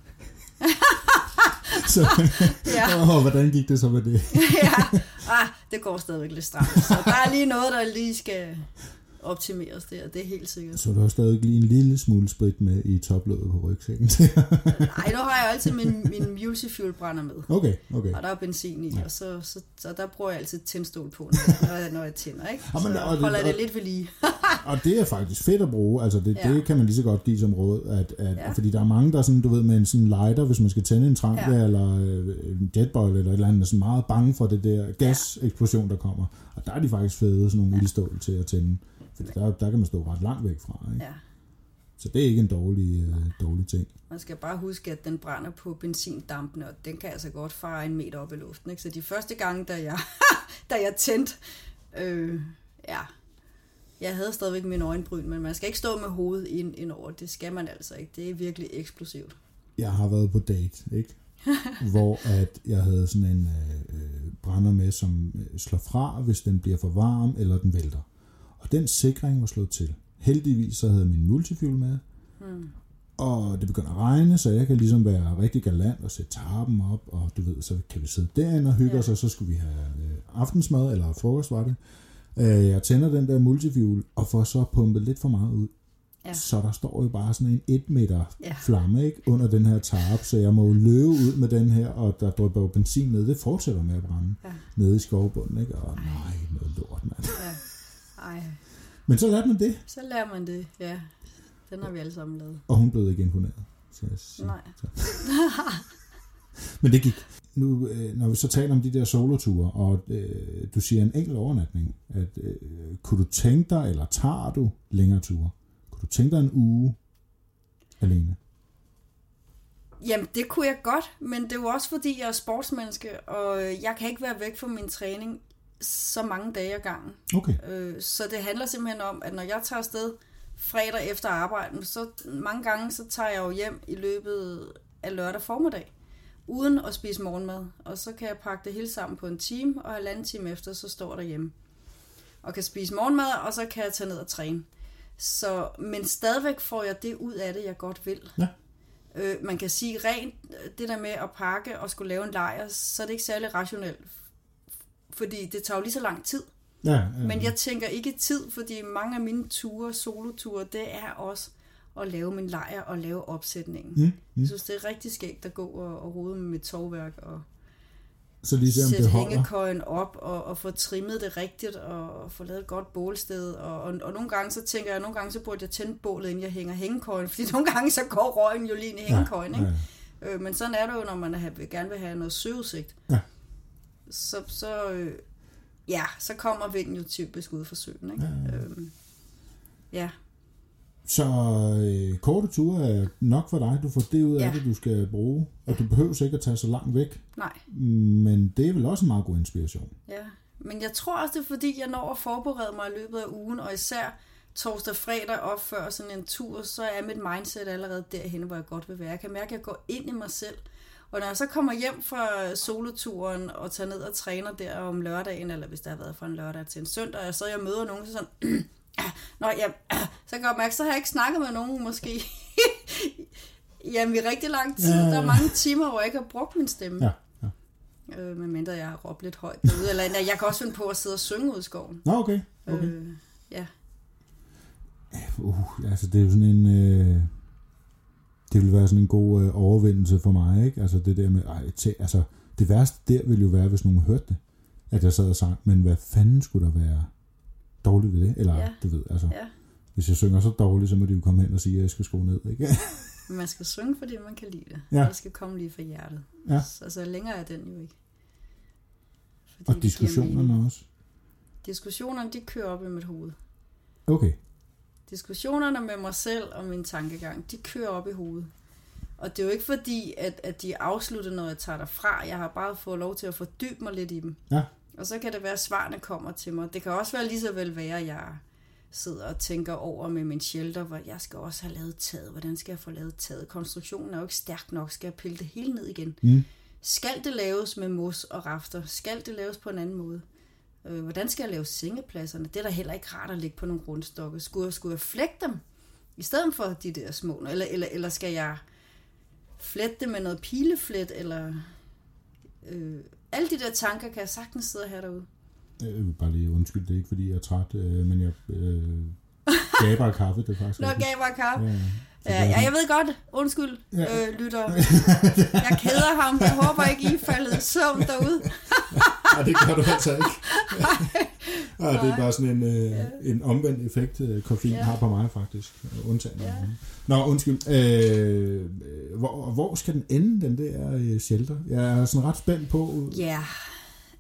Så, Ja, og hvordan gik det så med det? ja. Ah, det går stadigvæk lidt stramt. Så der er lige noget, der lige skal optimeres der. Det er helt sikkert. Så du har stadig lige en lille smule sprit med i toplåget på rygsækken. Nej, nu har jeg altid min, min multifuel brænder med. okay, okay. Og der er benzin i, og så, så, så der bruger jeg altid tændstol på, når jeg, når jeg tænder, ikke? Ja, men- Så og det- holder det og- lidt ved lige. Og det er faktisk fedt at bruge. Altså det, ja. Ja. det kan man lige så godt give som råd. At, at, ja. Ja. Fordi der er mange, der er sådan, du ved, med en sådan lighter, hvis man skal tænde en ja. Ja. eller øh, en jetboil eller et eller andet, er sådan meget bange for det der gaseksplosion, der kommer. Og der er de faktisk fede, sådan nogle ja. ildstål til at tænde. Fordi der, der kan man stå ret langt væk fra. Ikke? Ja. Så det er ikke en dårlig, øh, dårlig ting. Man skal bare huske, at den brænder på benzindampene, og den kan altså godt fare en meter op i luften. Ikke? Så de første gange, da jeg, da jeg tændte, øh, ja, jeg havde stadigvæk mine øjenbryn, men man skal ikke stå med hovedet ind, ind over. Det skal man altså ikke. Det er virkelig eksplosivt. Jeg har været på date, ikke? hvor at jeg havde sådan en øh, øh, brænder med, som øh, slår fra, hvis den bliver for varm, eller den vælter. Og den sikring var slået til. Heldigvis så havde jeg min multifuel med, Hmm. og det begynder at regne, så jeg kan ligesom være rigtig galant og sætte tarpen op, og du ved, så kan vi sidde derinde og hygge Ja. os, og så skulle vi have øh, aftensmad, eller frokost var det. Øh, jeg tænder den der multifuel, og får så pumpet lidt for meget ud. Ja. Så der står jo bare sådan en 1 meter Ja. flamme ikke, under den her tarp, så jeg må jo løbe ud med den her, og der drypper jo benzin ned. Det fortsætter med at brænde Ja. nede i skovbunden, ikke? Og nej, noget lort, mand. Ja. Ej, Men så lærte man det, så lærer man det. Ja, den har vi alle sammen lavet. og hun blev ikke imponeret. Så jeg sige. Nej. Men det gik. Nu, øh, når vi så taler om de der soloture, og øh, du siger en enkelt overnatning, at øh, kunne du tænke dig, eller tager du længere ture? Kunne du tænke dig en uge alene? Jamen, det kunne jeg godt, men det er jo også fordi, jeg er sportsmenneske, og jeg kan ikke være væk fra min træning så mange dage ad gangen. Okay. Øh, Så det handler simpelthen om, at når jeg tager afsted fredag efter arbejde, så mange gange, så tager jeg jo hjem i løbet af lørdag formiddag, uden at spise morgenmad. Og så kan jeg pakke det hele sammen på en time, og halvanden time efter, så står der hjemme. Og kan spise morgenmad, og så kan jeg tage ned og træne. Så, men stadigvæk får jeg det ud af det, jeg godt vil. Ja. Øh, man kan sige rent, øh, det der med at pakke og skulle lave en lejr, så er det ikke særlig rationelt. Fordi det tager jo lige så lang tid. Ja, ja. Men jeg tænker ikke tid, fordi mange af mine ture, soloture, det er også at lave min lejr og lave opsætningen. Mm, Jeg mm. synes, det er rigtig skægt at gå og, og rode med mit tovværk og Så lige se, om sætte det holder. hængekøjen op og, og få trimmet det rigtigt og få lavet et godt bålsted. Og, og, og nogle gange så tænker jeg, at nogle gange så burde jeg tænde bålet, inden jeg hænger hængekøjen, fordi nogle gange så går røgen jo lige ind i hængekøjen. Ikke? ja. Øh, men sådan er det jo, når man have, gerne vil have noget søudsigt. Ja. Så, så, øh, ja, så kommer vinden jo typisk ud fra søen. Ikke? Ja, ja. Øhm, ja. Så øh, korte ture er nok for dig. Du får det ud af Ja. det, du skal bruge. Og du behøver ikke at tage så langt væk. Nej, Men det er vel også en meget god inspiration. ja. Men jeg tror også, det er fordi, jeg når at forberede mig i løbet af ugen, og især torsdag fredag op før sådan en tur, så er mit mindset allerede derhen, hvor jeg godt vil være. Jeg kan mærke, at jeg går ind i mig selv. Og når jeg så kommer hjem fra soloturen og tager ned og træner der om lørdagen, eller hvis der har været fra en lørdag til en søndag, og så jeg møder nogen, så sådan, Nå, ja, så kan jeg mærke, så har jeg ikke snakket med nogen måske. Jamen i rigtig lang tid. Ja, ja, ja. Der er mange timer, hvor jeg ikke har brugt min stemme. Ja. ja. Øh, medmindre jeg har råbt lidt højt derude. Eller jeg kan også finde på at sidde og synge ud i skoven. Nå, okay. okay. Øh, ja. Uh, altså det er jo sådan en... Øh, det vil være sådan en god øh, overvindelse for mig, ikke? Altså det der med... Ej, tæ, altså, det værste der ville jo være, hvis nogen hørte det. At jeg sad og sang, men hvad fanden skulle der være dårligt ved det? Eller, Ja. du ved, altså... ja. Hvis jeg synger så dårligt, så må de jo komme hen og sige, at jeg skal skrue ned, ikke? Man skal synge, fordi man kan lide det. Ja. Det skal komme lige fra hjertet. Ja. Så, så længere er den jo ikke. Fordi og diskussionerne også. Diskussionerne, de kører op i mit hoved. Okay. Diskussionerne med mig selv og min tankegang, de kører op i hovedet. Og det er jo ikke fordi, at, at de er afsluttet, når jeg tager derfra. Jeg har bare fået lov til at fordybe mig lidt i dem. Ja. Og så kan det være, at svarene kommer til mig. Det kan også være lige så vel være, at jeg sidder og tænker over med min shelter, hvor jeg skal også have lavet taget. Hvordan skal jeg få lavet taget? Konstruktionen er jo ikke stærk nok. Skal jeg pille det hele ned igen? Mm. Skal det laves med mos og rafter? Skal det laves på en anden måde? Øh, hvordan skal jeg lave sengepladserne? Det er da heller ikke rart at ligge på nogle rundstokke. Skulle, jeg- skulle jeg flække dem i stedet for de der små? Eller, eller, eller skal jeg flette det med noget pileflet? Eller, øh, alle de der tanker kan jeg sagtens sidde og have derude. Jeg vil bare lige undskylde, det er ikke fordi, jeg er træt, øh, men jeg øh, gaber af kaffe, det er faktisk Nå, gav mig kaffe. Ja, ja. Jeg ved godt. Undskyld, Ja. øh, lytter. Jeg keder ham. Jeg håber ikke, I faldet i søvn derude. Nej, det gør du altså ikke. Nej, det er bare sådan en, øh, en omvendt effekt, øh, koffein Ja. har på mig faktisk. Undtagen. Ja. Nå, undskyld. Øh, hvor, hvor skal den ende, den der øh, shelter? Jeg er sådan ret spændt på Ja,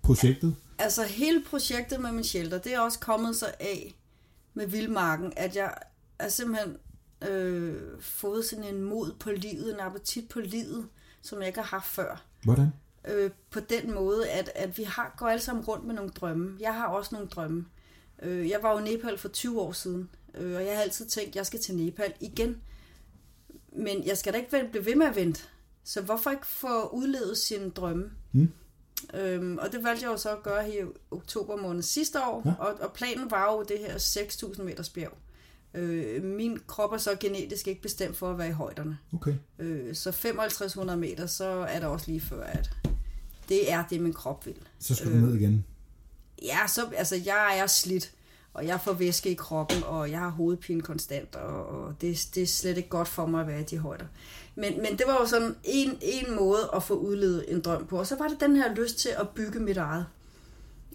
projektet. altså hele projektet med min shelter, det er også kommet så af med vildmarken, at jeg er simpelthen øh, fået sådan en mod på livet, en appetit på livet, som jeg ikke har haft før. Hvordan? Øh, på den måde, at, at vi har, går alle sammen rundt med nogle drømme. Jeg har også nogle drømme. Øh, jeg var jo i Nepal for 20 år siden, øh, og jeg har altid tænkt, at jeg skal til Nepal igen. Men jeg skal da ikke blive ved med at vente. Så hvorfor ikke få udlevet sine drømme? Mm. Øhm, og det valgte jeg jo så at gøre her i oktober måned sidste år, Ja. og, og planen var jo det her 6.000 meters bjerg. Øh, min krop er så genetisk ikke bestemt for at være i højderne. Okay. Øh, så 5500 meter, så er der også lige før, at det er det, min krop vil. Så skal du Øh. ned igen. Ja, så, altså, jeg er slidt, og jeg får væske i kroppen, og jeg har hovedpine konstant, og, og det, det er slet ikke godt for mig at være i de højder. Men, men det var jo sådan en, en måde at få udlevet en drøm på, og så var det den her lyst til at bygge mit eget.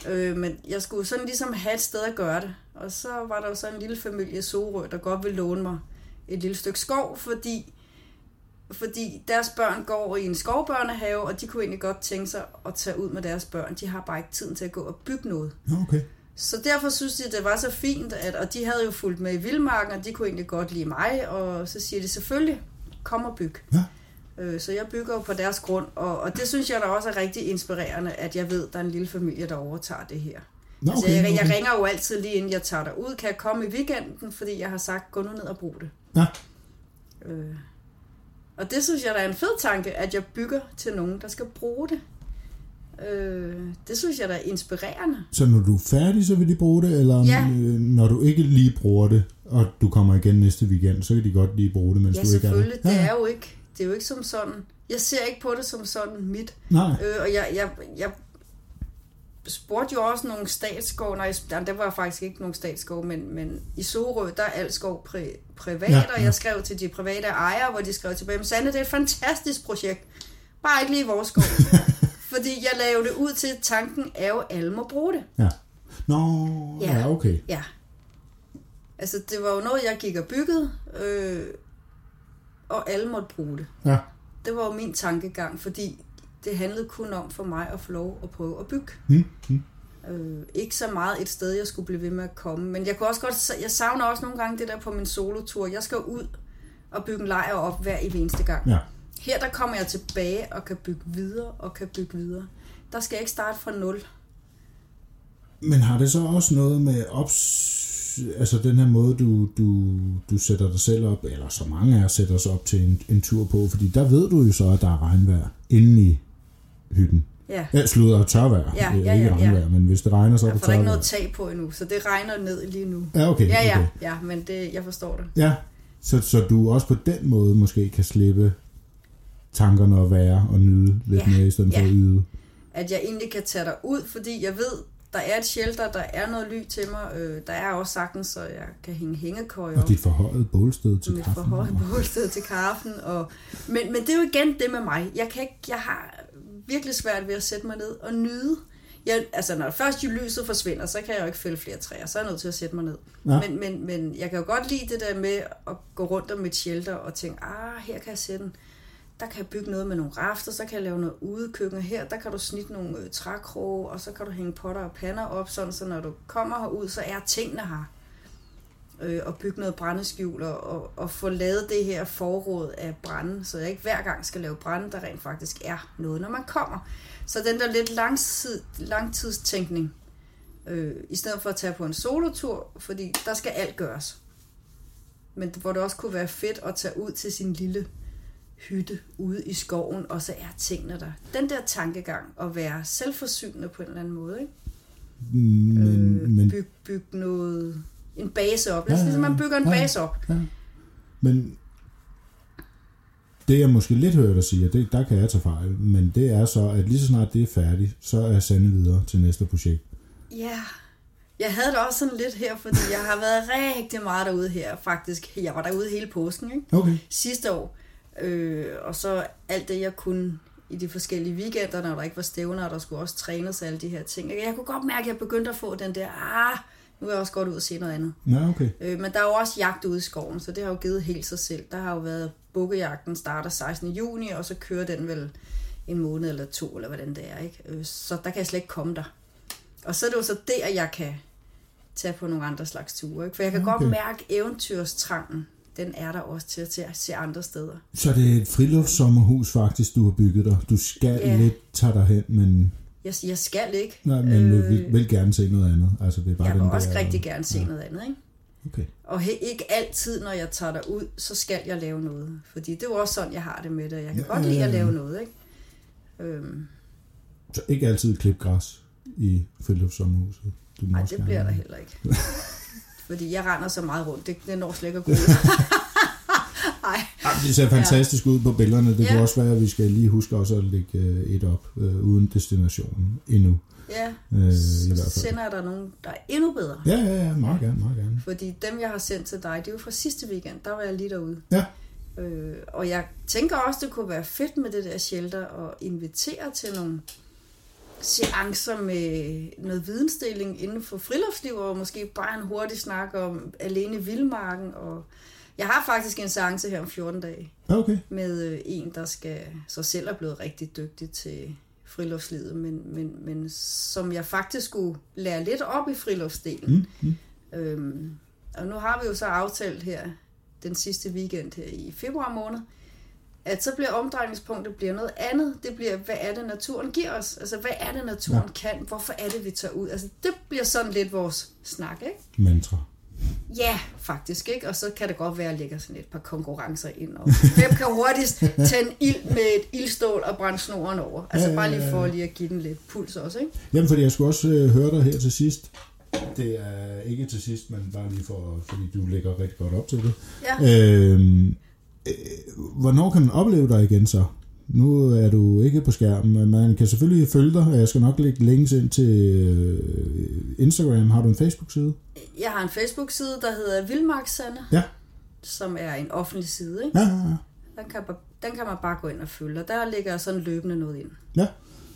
Øh, men jeg skulle sådan ligesom have et sted at gøre det. Og så var der jo så en lille familie Sorø, der godt ville låne mig et lille stykke skov, fordi, fordi deres børn går i en skovbørnehave, og de kunne egentlig godt tænke sig at tage ud med deres børn. De har bare ikke tiden til at gå og bygge noget. Okay. Så derfor synes de, det var så fint, at, og de havde jo fulgt med i Vildmarken, og de kunne egentlig godt lide mig, og så siger de selvfølgelig, kom og byg. Ja. Øh, Så jeg bygger jo på deres grund, og, og det synes jeg da også er rigtig inspirerende, at jeg ved, at der er en lille familie, der overtager det her. Nå, Altså, okay, jeg, jeg okay. ringer jo altid lige inden jeg tager dig ud. Kan jeg komme i weekenden, fordi jeg har sagt, gå nu ned og brug det. Ja. Øh, og det synes jeg, der er en fed tanke, at jeg bygger til nogen, der skal bruge det. Øh, det synes jeg, der er inspirerende. Så når du er færdig, så vil de bruge det, eller Ja. øh, når du ikke lige bruger det, og du kommer igen næste weekend, så kan de godt lige bruge det, mens Ja, du ikke er der? selvfølgelig. Det er jo ikke, det er jo ikke som sådan. Jeg ser ikke på det som sådan mit. Nej, Øh, og jeg, jeg, jeg spurgte jo også nogle statsskov, nej, der var faktisk ikke nogen statsskov, men, men i Sorø, der er alt skov pri, privat, Ja, ja, og jeg skrev til de private ejere, hvor de skrev tilbage, men Sande, det er et fantastisk projekt, bare ikke lige i vores skov. Fordi jeg lavede det ud til, tanken er jo, at alle må bruge det. ja. Nå, Ja. ja okay. Ja. Altså, det var jo noget, jeg gik og byggede, øh, og alle måtte bruge det. Ja, Det var jo min tankegang, fordi det handlede kun om for mig at få lov at prøve at bygge. hm. Øh, ikke så meget et sted, jeg skulle blive ved med at komme. Men jeg kunne også godt, jeg savner også nogle gange det der på min solotur. Jeg skal ud og bygge en lejr op hver i eneste gang. ja. Her der kommer jeg tilbage og kan bygge videre og kan bygge videre. Der skal jeg ikke starte fra nul. Men har det så også noget med ops, altså den her måde, du, du, du sætter dig selv op, eller så mange af os sætter sig op til en, en tur på, fordi der ved du jo så, at der er regnvejr inde i hytten. Ja, Ja, sludder og tørvejr. Ja, ja, ikke ja, ja. regnvejr, men hvis det regner, så er jeg det får der ikke tørvejr. noget tag på endnu, så det regner ned lige nu. Ja, okay. Ja, ja, okay. ja, men det, jeg forstår det. Ja, så, så du også på den måde måske kan slippe tankerne og være og nyde lidt Ja, mere, i stedet for ja. at yde. At jeg egentlig kan tage dig ud, fordi jeg ved, der er et shelter, der er noget ly til mig. Øh, der er også sagtens, så jeg kan hænge hængekøj. Og dit forhøjet bålsted til mit kaffen. forhøjet bålsted til kaffen. Og, men, men det er jo igen det med mig. Jeg, kan ikke, jeg har virkelig svært ved at sætte mig ned og nyde. Jeg, altså, når først lyset forsvinder, så kan jeg jo ikke fælde flere træer. Så er jeg nødt til at sætte mig ned. Ja. Men, men, men jeg kan jo godt lide det der med at gå rundt om mit shelter og tænke, ah, her kan jeg sætte en, der kan jeg bygge noget med nogle rafter, så kan jeg lave noget udekøkken her, der kan du snitte nogle øh, trækroge, og så kan du hænge potter og pander op, sådan så når du kommer herud, så er tingene her. Øh, og bygge noget brændeskjul, og, og, og få lavet det her forråd af brænde, så jeg ikke hver gang skal lave brænde, der rent faktisk er noget, når man kommer. Så den der lidt langtid, langtidstænkning, Øh, I stedet for at tage på en solotur, fordi der skal alt gøres. Men hvor det også kunne være fedt at tage ud til sin lille hytte ude i skoven, og så er tingene der. Den der tankegang at være selvforsynende på en eller anden måde, ikke? Men, øh, men, Byg, byg noget, en base op. Lad os Ja, ja, ligesom man bygger en ja, base op. ja. men det jeg måske lidt hørt dig sige, og det, der kan jeg tage fejl, men det er så, at lige så snart det er færdigt, så er Sande videre til næste projekt. Ja, jeg havde det også sådan lidt her, fordi jeg har været rigtig meget derude her, faktisk. Jeg var derude hele påsken, ikke? Okay. sidste år. Øh, og så alt det, jeg kunne i de forskellige weekender, når der ikke var stævner, og der skulle også trænes og alle de her ting. Jeg kunne godt mærke, at jeg begyndte at få den der, ah, nu er jeg også godt ud og se noget andet. Ja, okay. Øh, men der er jo også jagt ude i skoven, så det har jo givet helt sig selv. Der har jo været bukkejagten starter 16. juni, og så kører den vel en måned eller to, eller hvordan det er. Ikke? Øh, så der kan jeg slet ikke komme der. Og så er det jo så der, jeg kan tage på nogle andre slags ture. Ikke? For jeg kan okay. Okay. godt mærke eventyrstrangen. Den er der også til, til at se andre steder. Så det er et friluftssommerhus faktisk, du har bygget dig. Du skal Ja. lidt tage dig hen, men, Jeg, jeg skal ikke. nej, men øh, vil, vil gerne se noget andet. Altså, det er bare jeg vil den også der, rigtig gerne se ja. noget andet. Ikke? Okay. Og he, ikke altid, når jeg tager derud, så skal jeg lave noget. Fordi det er jo også sådan, jeg har det med det. Jeg kan Ja, ja, godt lide ja, at ja. lave noget. Ikke? Øhm, Så ikke altid klip græs i friluftssommerhuset. Nej, det bliver der heller ikke. Fordi jeg render så meget rundt. Det, det når slet ikke at gå ud. Nej, Jamen, det ser fantastisk ja. ud på billederne. Det ja. Kunne også være, at vi skal lige huske også at lægge øh, et op øh, uden destinationen endnu. ja. Øh, I hvert fald. sender jeg der nogen, der er endnu bedre. Ja, ja, ja. Meget gerne, meget gerne. Fordi dem, jeg har sendt til dig, det er jo fra sidste weekend. Der var jeg lige derude. Ja. Øh, og jeg tænker også, det kunne være fedt med det der shelter og invitere til nogle seancer med noget vidensdeling inden for friluftsliv, og måske bare en hurtig snak om alene vildmarken. Og jeg har faktisk en seance her om 14 dage okay. med øh, en, der skal så selv er blevet rigtig dygtig til friluftslivet, men, men, men som jeg faktisk skulle lære lidt op i friluftsdelen. Mm, mm. Øhm, og nu har vi jo så aftalt her den sidste weekend her i februar måned, at så bliver omdrejningspunktet bliver noget andet. Det bliver, hvad er det, naturen giver os? Altså, hvad er det, naturen ja. kan? Hvorfor er det, vi tager ud? Altså, det bliver sådan lidt vores snak, ikke? Mantra. Ja, faktisk, ikke? Og så kan det godt være, at jeg lægger sådan et par konkurrencer ind. Og hvem kan hurtigst tænde ild med et ildstål og brænde snoren over? Altså, Ja, ja, bare lige ja, for ja. lige at give den lidt puls også, ikke? Jamen, fordi jeg skulle også øh, høre dig her til sidst. Det er ikke til sidst, men bare lige for, fordi du lægger rigtig godt op til det. Ja. Øhm, øh, hvornår kan man opleve dig igen så? Nu er du ikke på skærmen, men man kan selvfølgelig følge dig, og jeg skal nok lægge links ind til øh, Instagram. Har du en Facebook-side? Jeg har en Facebook-side, der hedder Vildmarksande, Ja. som er en offentlig side, ikke? Ja, ja, ja. Den kan, den kan man bare gå ind og følge, og der ligger sådan løbende noget ind. Ja,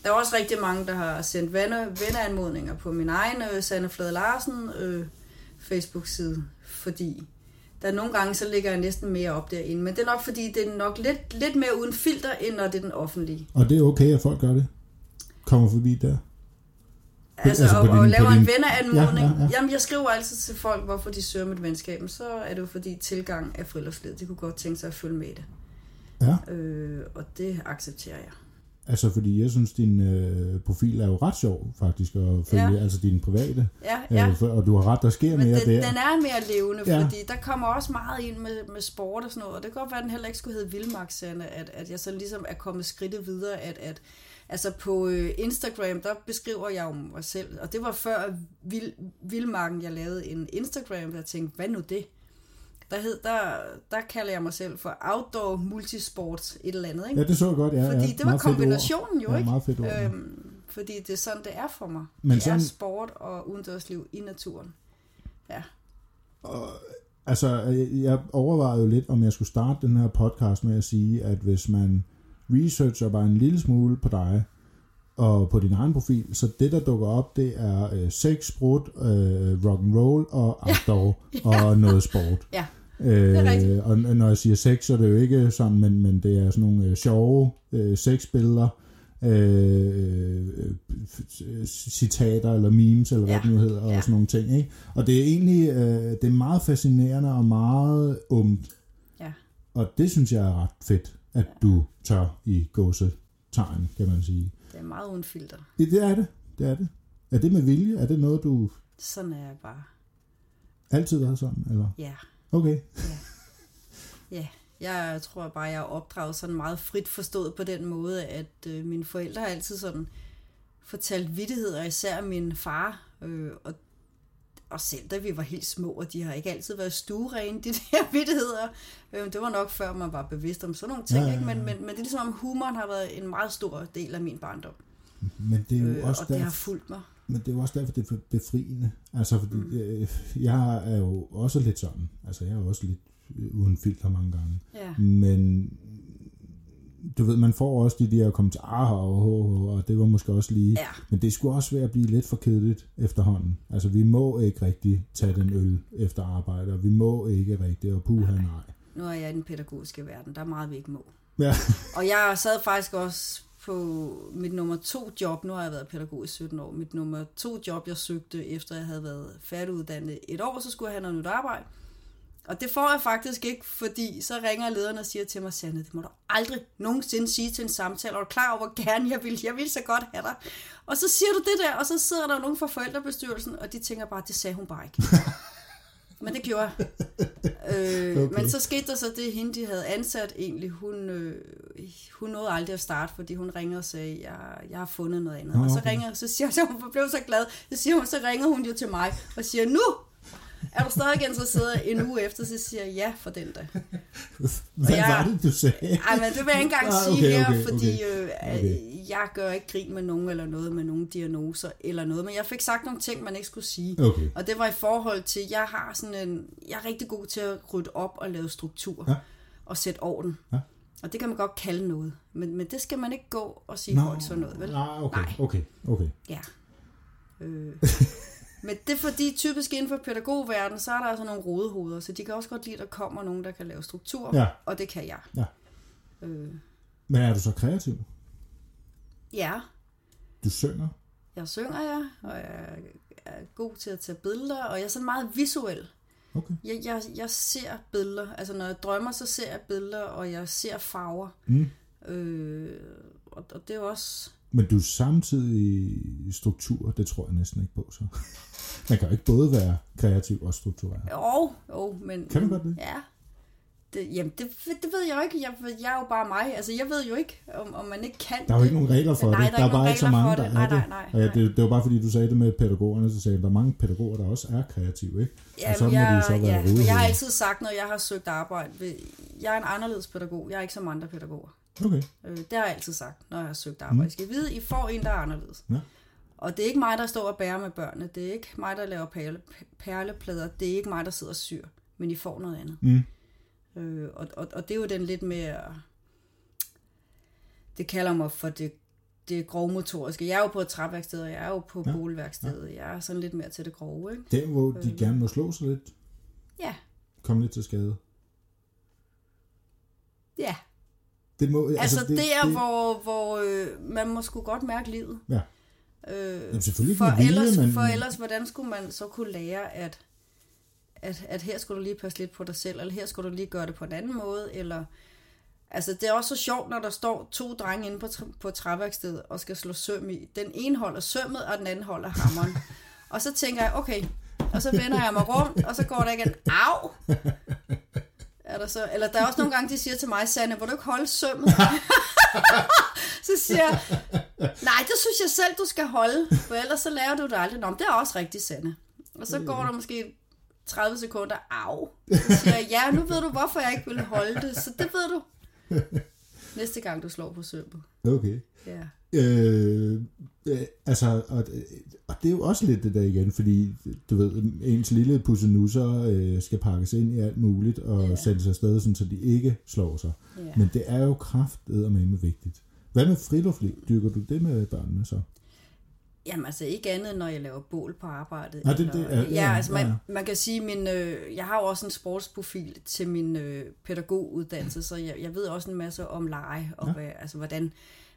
Der er også rigtig mange, der har sendt venner, venneanmodninger på min egen øh, Sanne Flade Larsen øh, Facebook-side, fordi der er nogle gange, så ligger jeg næsten mere op derinde. Men det er nok, fordi det er nok lidt, lidt mere uden filter, end når det er den offentlige. og det er okay, at folk gør det. Kommer forbi der. Altså, altså og, og din- laver på en din- venneanmodning. Ja, ja, ja. Jamen, jeg skriver altid til folk, hvorfor de søger mit venskab. Så er det jo fordi tilgang af friluftslivet. De kunne godt tænke sig at følge med det. Ja, Øh, og det accepterer jeg. Altså fordi jeg synes, din øh, profil er jo ret sjov faktisk at følge, ja. Altså din private. Ja, ja. Øh, og du har ret, der sker Men mere den, der. den er mere levende, Ja. fordi der kommer også meget ind med, med sport og sådan noget, og det kan godt være, at den heller ikke skulle hedde Vildmarksande, at, at jeg så ligesom er kommet skridtet videre, at, at altså på øh, Instagram, der beskriver jeg jo mig selv, og det var før Vild, Vildmarken, jeg lavede en Instagram, der jeg tænkte, hvad nu det? Der, hed, der, der kalder jeg mig selv for Outdoor Multisport et eller andet, ikke? Ja, det så jeg godt, ja. Fordi ja. det var kombinationen jo, ja, ikke? meget fedt ord. ja. Øhm, fordi det er sådan, det er for mig. Men det sådan- er sport og udendørsliv i naturen. Ja. Altså, øh, jeg overvejede jo lidt, om jeg skulle starte den her podcast med at sige, at hvis man researcher bare en lille smule på dig, og på din egen profil, så det, der dukker op, det er øh, sex, sprut, øh, rock and roll og outdoor og noget sport. Ja, Øh, og når jeg siger sex, så er det jo ikke sådan, men, men det er sådan nogle øh, sjove øh, sexbilleder, øh, øh, citater eller memes, eller hvad Ja. det nu hedder, og Ja. sådan nogle ting. Ikke? Og det er egentlig øh, det er meget fascinerende og meget umt. Ja. Og det synes jeg er ret fedt, at du tør i gåsetegn, kan man sige. det er meget uden filter. Det det er det, det er det. Er det med vilje? Er det noget, du Sådan er jeg bare. altid været sådan? Eller? Ja. Okay. Ja, jeg tror bare, jeg er opdraget sådan meget frit forstået på den måde, at øh, mine forældre har altid sådan fortalt vittigheder, især min far, øh, og, og selv da vi var helt små, og de har ikke altid været stuerene, de der vittigheder. Øh, det var nok før, man var bevidst om sådan nogle ting, Ja, ja, ja, ja, ja. Ikke? Men, men, men det er ligesom om humoren har været en meget stor del af min barndom, Men det er jo øh, også og det har fulgt mig. Men det er jo også derfor, det er befriende. Altså, fordi mm. øh, jeg er jo også lidt sådan. Altså, jeg er jo også lidt øh, uden filter mange gange. Ja. Men du ved, man får også de der kommentarer, og, og, og det var måske også lige... Ja. Men det skulle også være at blive lidt for kedeligt efterhånden. Altså, vi må ikke rigtig tage den øl efter arbejde, og vi må ikke rigtig, og puha nej. Nu er jeg i den pædagogiske verden, der er meget, vi ikke må. Ja. Og jeg sad faktisk også på mit nummer to job, nu har jeg været pædagog i 17 år, mit nummer to job, jeg søgte efter jeg havde været færdiguddannet et år, så skulle jeg have noget nyt arbejde. Og det får jeg faktisk ikke, fordi så ringer lederen og siger til mig, Sanne, det må du aldrig nogensinde sige til en samtale, og er du klar over, hvor gerne jeg vil, jeg vil så godt have dig. Og så siger du det der, og så sidder der nogen fra forældrebestyrelsen, og de tænker bare, det sagde hun bare ikke. Men det gjorde jeg. Øh, Okay. okay. Men så skete der så det, hende de havde ansat egentlig, hun, øh, hun nåede aldrig at starte, fordi hun ringede og sagde, jeg, jeg har fundet noget andet. Nå, Og så okay. ringer, så siger så hun blev så glad, så, siger hun, så ringer hun jo til mig og siger, nu er du stadig interesseret en uge efter, så siger jeg ja for den da. Hvad jeg- var det, du sagde? Ej, men det vil jeg ikke engang Ah, sige okay, her, okay, fordi okay. Øh, Okay. jeg gør ikke grin med nogen eller noget med nogen diagnoser eller noget, men jeg fik sagt nogle ting, man ikke skulle sige. Okay. Og det var i forhold til, jeg har sådan en, jeg er rigtig god til at rydde op og lave struktur Ja. og sætte orden. Ja. Og det kan man godt kalde noget, men, men det skal man ikke gå og sige højt sådan noget, vel? Nej, okay, Nej. okay, okay. Ja. Øh. Men det er fordi, typisk inden for pædagogverdenen, så er der altså nogle rodehoveder, så de kan også godt lide, at der kommer nogen, der kan lave struktur, Ja. og det kan jeg. Ja. Øh. Men er du så kreativ? Ja, Du synger? jeg synger jeg, og jeg er god til at tage billeder, og jeg er sådan meget visuel. Okay. Jeg, jeg, jeg ser billeder, altså når jeg drømmer, så ser jeg billeder, og jeg ser farver. Mm. Øh, og, og det er jo også... Men du er samtidig i struktur, det tror jeg næsten ikke på, så. Man kan jo ikke både være kreativ og struktureret. Jo, jo, men... Kan du godt det? Ja. Det, jamen, det, det ved jeg jo ikke. Jeg, jeg er jo bare mig. Altså, jeg ved jo ikke, om, om man ikke kan Der er jo ikke nogen regler for Nej, det. der er er nogen bare ikke så mange, der det. er Nej, det. nej, nej, ja, det, det var bare fordi, du sagde det med pædagogerne, så sagde jeg, der er mange pædagoger, der også er kreative, ikke? og så må jeg, de så være ja, jeg har altid sagt, når jeg har søgt arbejde, jeg er en anderledes pædagog. Jeg er ikke som andre pædagoger. Okay. Øh, det har jeg altid sagt, når jeg har søgt arbejde. I skal vide, I får en, der er anderledes. Mm. Ja. Og det er ikke mig, der står og bærer med børnene. Det er ikke mig, der laver perle, perleplader. Det er ikke mig, der sidder og syr. Men I får noget andet. Mm. Øh, og, og, og det er jo den lidt mere... Det kalder mig for det, det grovmotoriske. Jeg er jo på et træværksted, og jeg er jo på Ja. ja. boleværkstedet. Jeg er sådan lidt mere til det grove, ikke? Der, hvor de gerne må slå sig lidt, Ja. komme lidt til skade. Ja. Det må, Altså, altså det, det er, det, hvor, hvor øh, man må sgu godt mærke livet. Ja. Øh, Jamen, selvfølgelig for, vilje, ellers, men- for ellers, hvordan skulle man så kunne lære, at, at, at her skulle du lige passe lidt på dig selv, eller her skulle du lige gøre det på en anden måde, eller... Altså, det er også så sjovt, når der står to drenge inde på, på træværkstedet og skal slå søm i. Den ene holder sømmet, og den anden holder hammeren. og så tænker jeg, okay, og så vender jeg mig rundt, og så går der igen, au! Er der så, eller der er også nogle gange, de siger til mig, Sanne, vil du ikke holde sømmet? så siger jeg, nej, det synes jeg selv, du skal holde, for ellers så laver du det aldrig. Nå, men det er også rigtigt, Sanne. Og så går der måske 30 sekunder, au. Så siger jeg, ja, nu ved du, hvorfor jeg ikke vil holde det, så det ved du. Næste gang, du slår på sømmet. Okay. Ja. Øh, øh, altså, og, og det er jo også lidt det der igen, fordi du ved, ens lille pussenusser øh, skal pakkes ind i alt muligt og Ja. sættes afsted, sådan, så de ikke slår sig. Ja. Men det er jo krafteddermame vigtigt. Hvad med friluftsliv? Dyrker du det med børnene så? Jamen altså ikke andet, når jeg laver bål på arbejdet. Nej, det- det er- ja, ja, altså man, ja. man kan sige, min, øh, jeg har jo også en sportsprofil til min øh, pædagoguddannelse, så jeg, jeg ved også en masse om lege, og Ja. hvad, altså, hvordan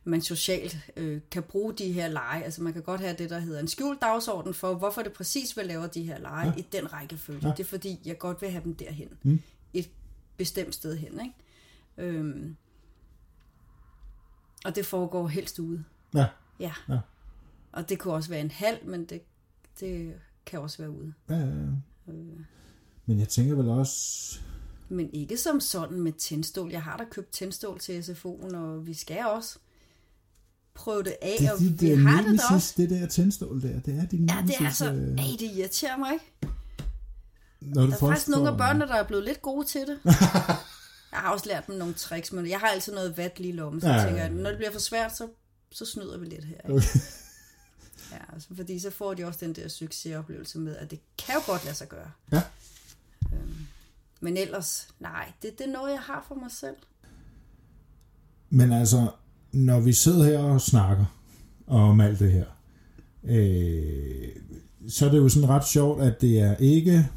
man socialt øh, kan bruge de her lege. Altså man kan godt have det, der hedder en skjult dagsorden for, hvorfor det præcis vil lave de her lege Ja. i den rækkefølge. Ja. Det er fordi, jeg godt vil have dem derhen. Mm. Et bestemt sted hen, ikke? Øhm, og det foregår helst ude. Ja. Ja. Ja. Og det kunne også være en halv, men det, det kan også være ude. Ja, ja, ja. Men jeg tænker vel også... Men ikke som sådan med tændstål. Jeg har da købt tændstål til SFO'en, og vi skal også prøve det af, Det er og dit vi øh, har det da også. det der tændstål der. Det er din Ja, det er altså, øh, ej, det irriterer mig ikke. når du Der er faktisk nogle af børnene, der er blevet lidt gode til det. jeg har også lært dem nogle tricks, men jeg har altid noget vat lige i lommen, så Ja, jeg tænker, at når det bliver for svært, så, så snyder vi lidt her. Ikke? Okay. Ja, altså, fordi så får de også den der succesoplevelse med, at det kan jo godt lade sig gøre. Ja. Øhm, men ellers, nej, det, det er noget, jeg har for mig selv. Men altså, når vi sidder her og snakker om alt det her, øh, så er det jo sådan ret sjovt, at det er ikke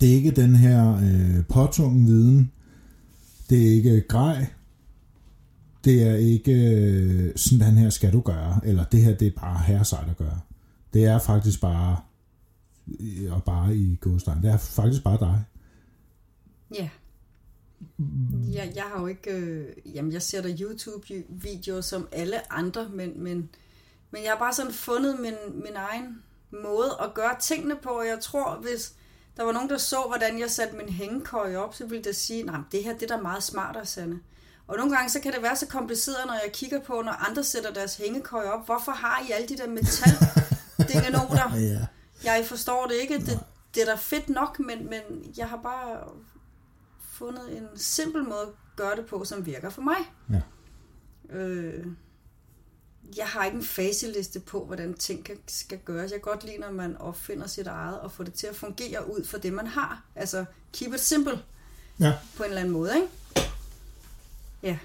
det er ikke den her øh, påtungen viden, det er ikke grej, det er ikke øh, sådan her skal du gøre, eller det her det er bare herre sejt at gøre. Det er faktisk bare øh, og bare i godstein. Det er faktisk bare dig. Ja. Jeg, jeg har jo ikke... Øh, jamen, jeg ser da YouTube-videoer som alle andre, men, men, men jeg har bare sådan fundet min, min egen måde at gøre tingene på, og jeg tror, hvis der var nogen, der så, hvordan jeg satte min hængekøj op, så ville det sige, nej, det her det er da meget smartere, Sanne. Og nogle gange, så kan det være så kompliceret, når jeg kigger på, når andre sætter deres hængekøj op. Hvorfor har I alle de der metal dingenoter? Ja. Jeg forstår det ikke. Det, det er da fedt nok, men, men jeg har bare fundet en simpel måde at gøre det på, som virker for mig. Ja. Øh, jeg har ikke en faseliste på, hvordan ting kan, skal gøres. Jeg kan godt lide, når man opfinder sit eget og får det til at fungere ud for det, man har. Altså, keep it simple Ja. på en eller anden måde, ikke? Ja.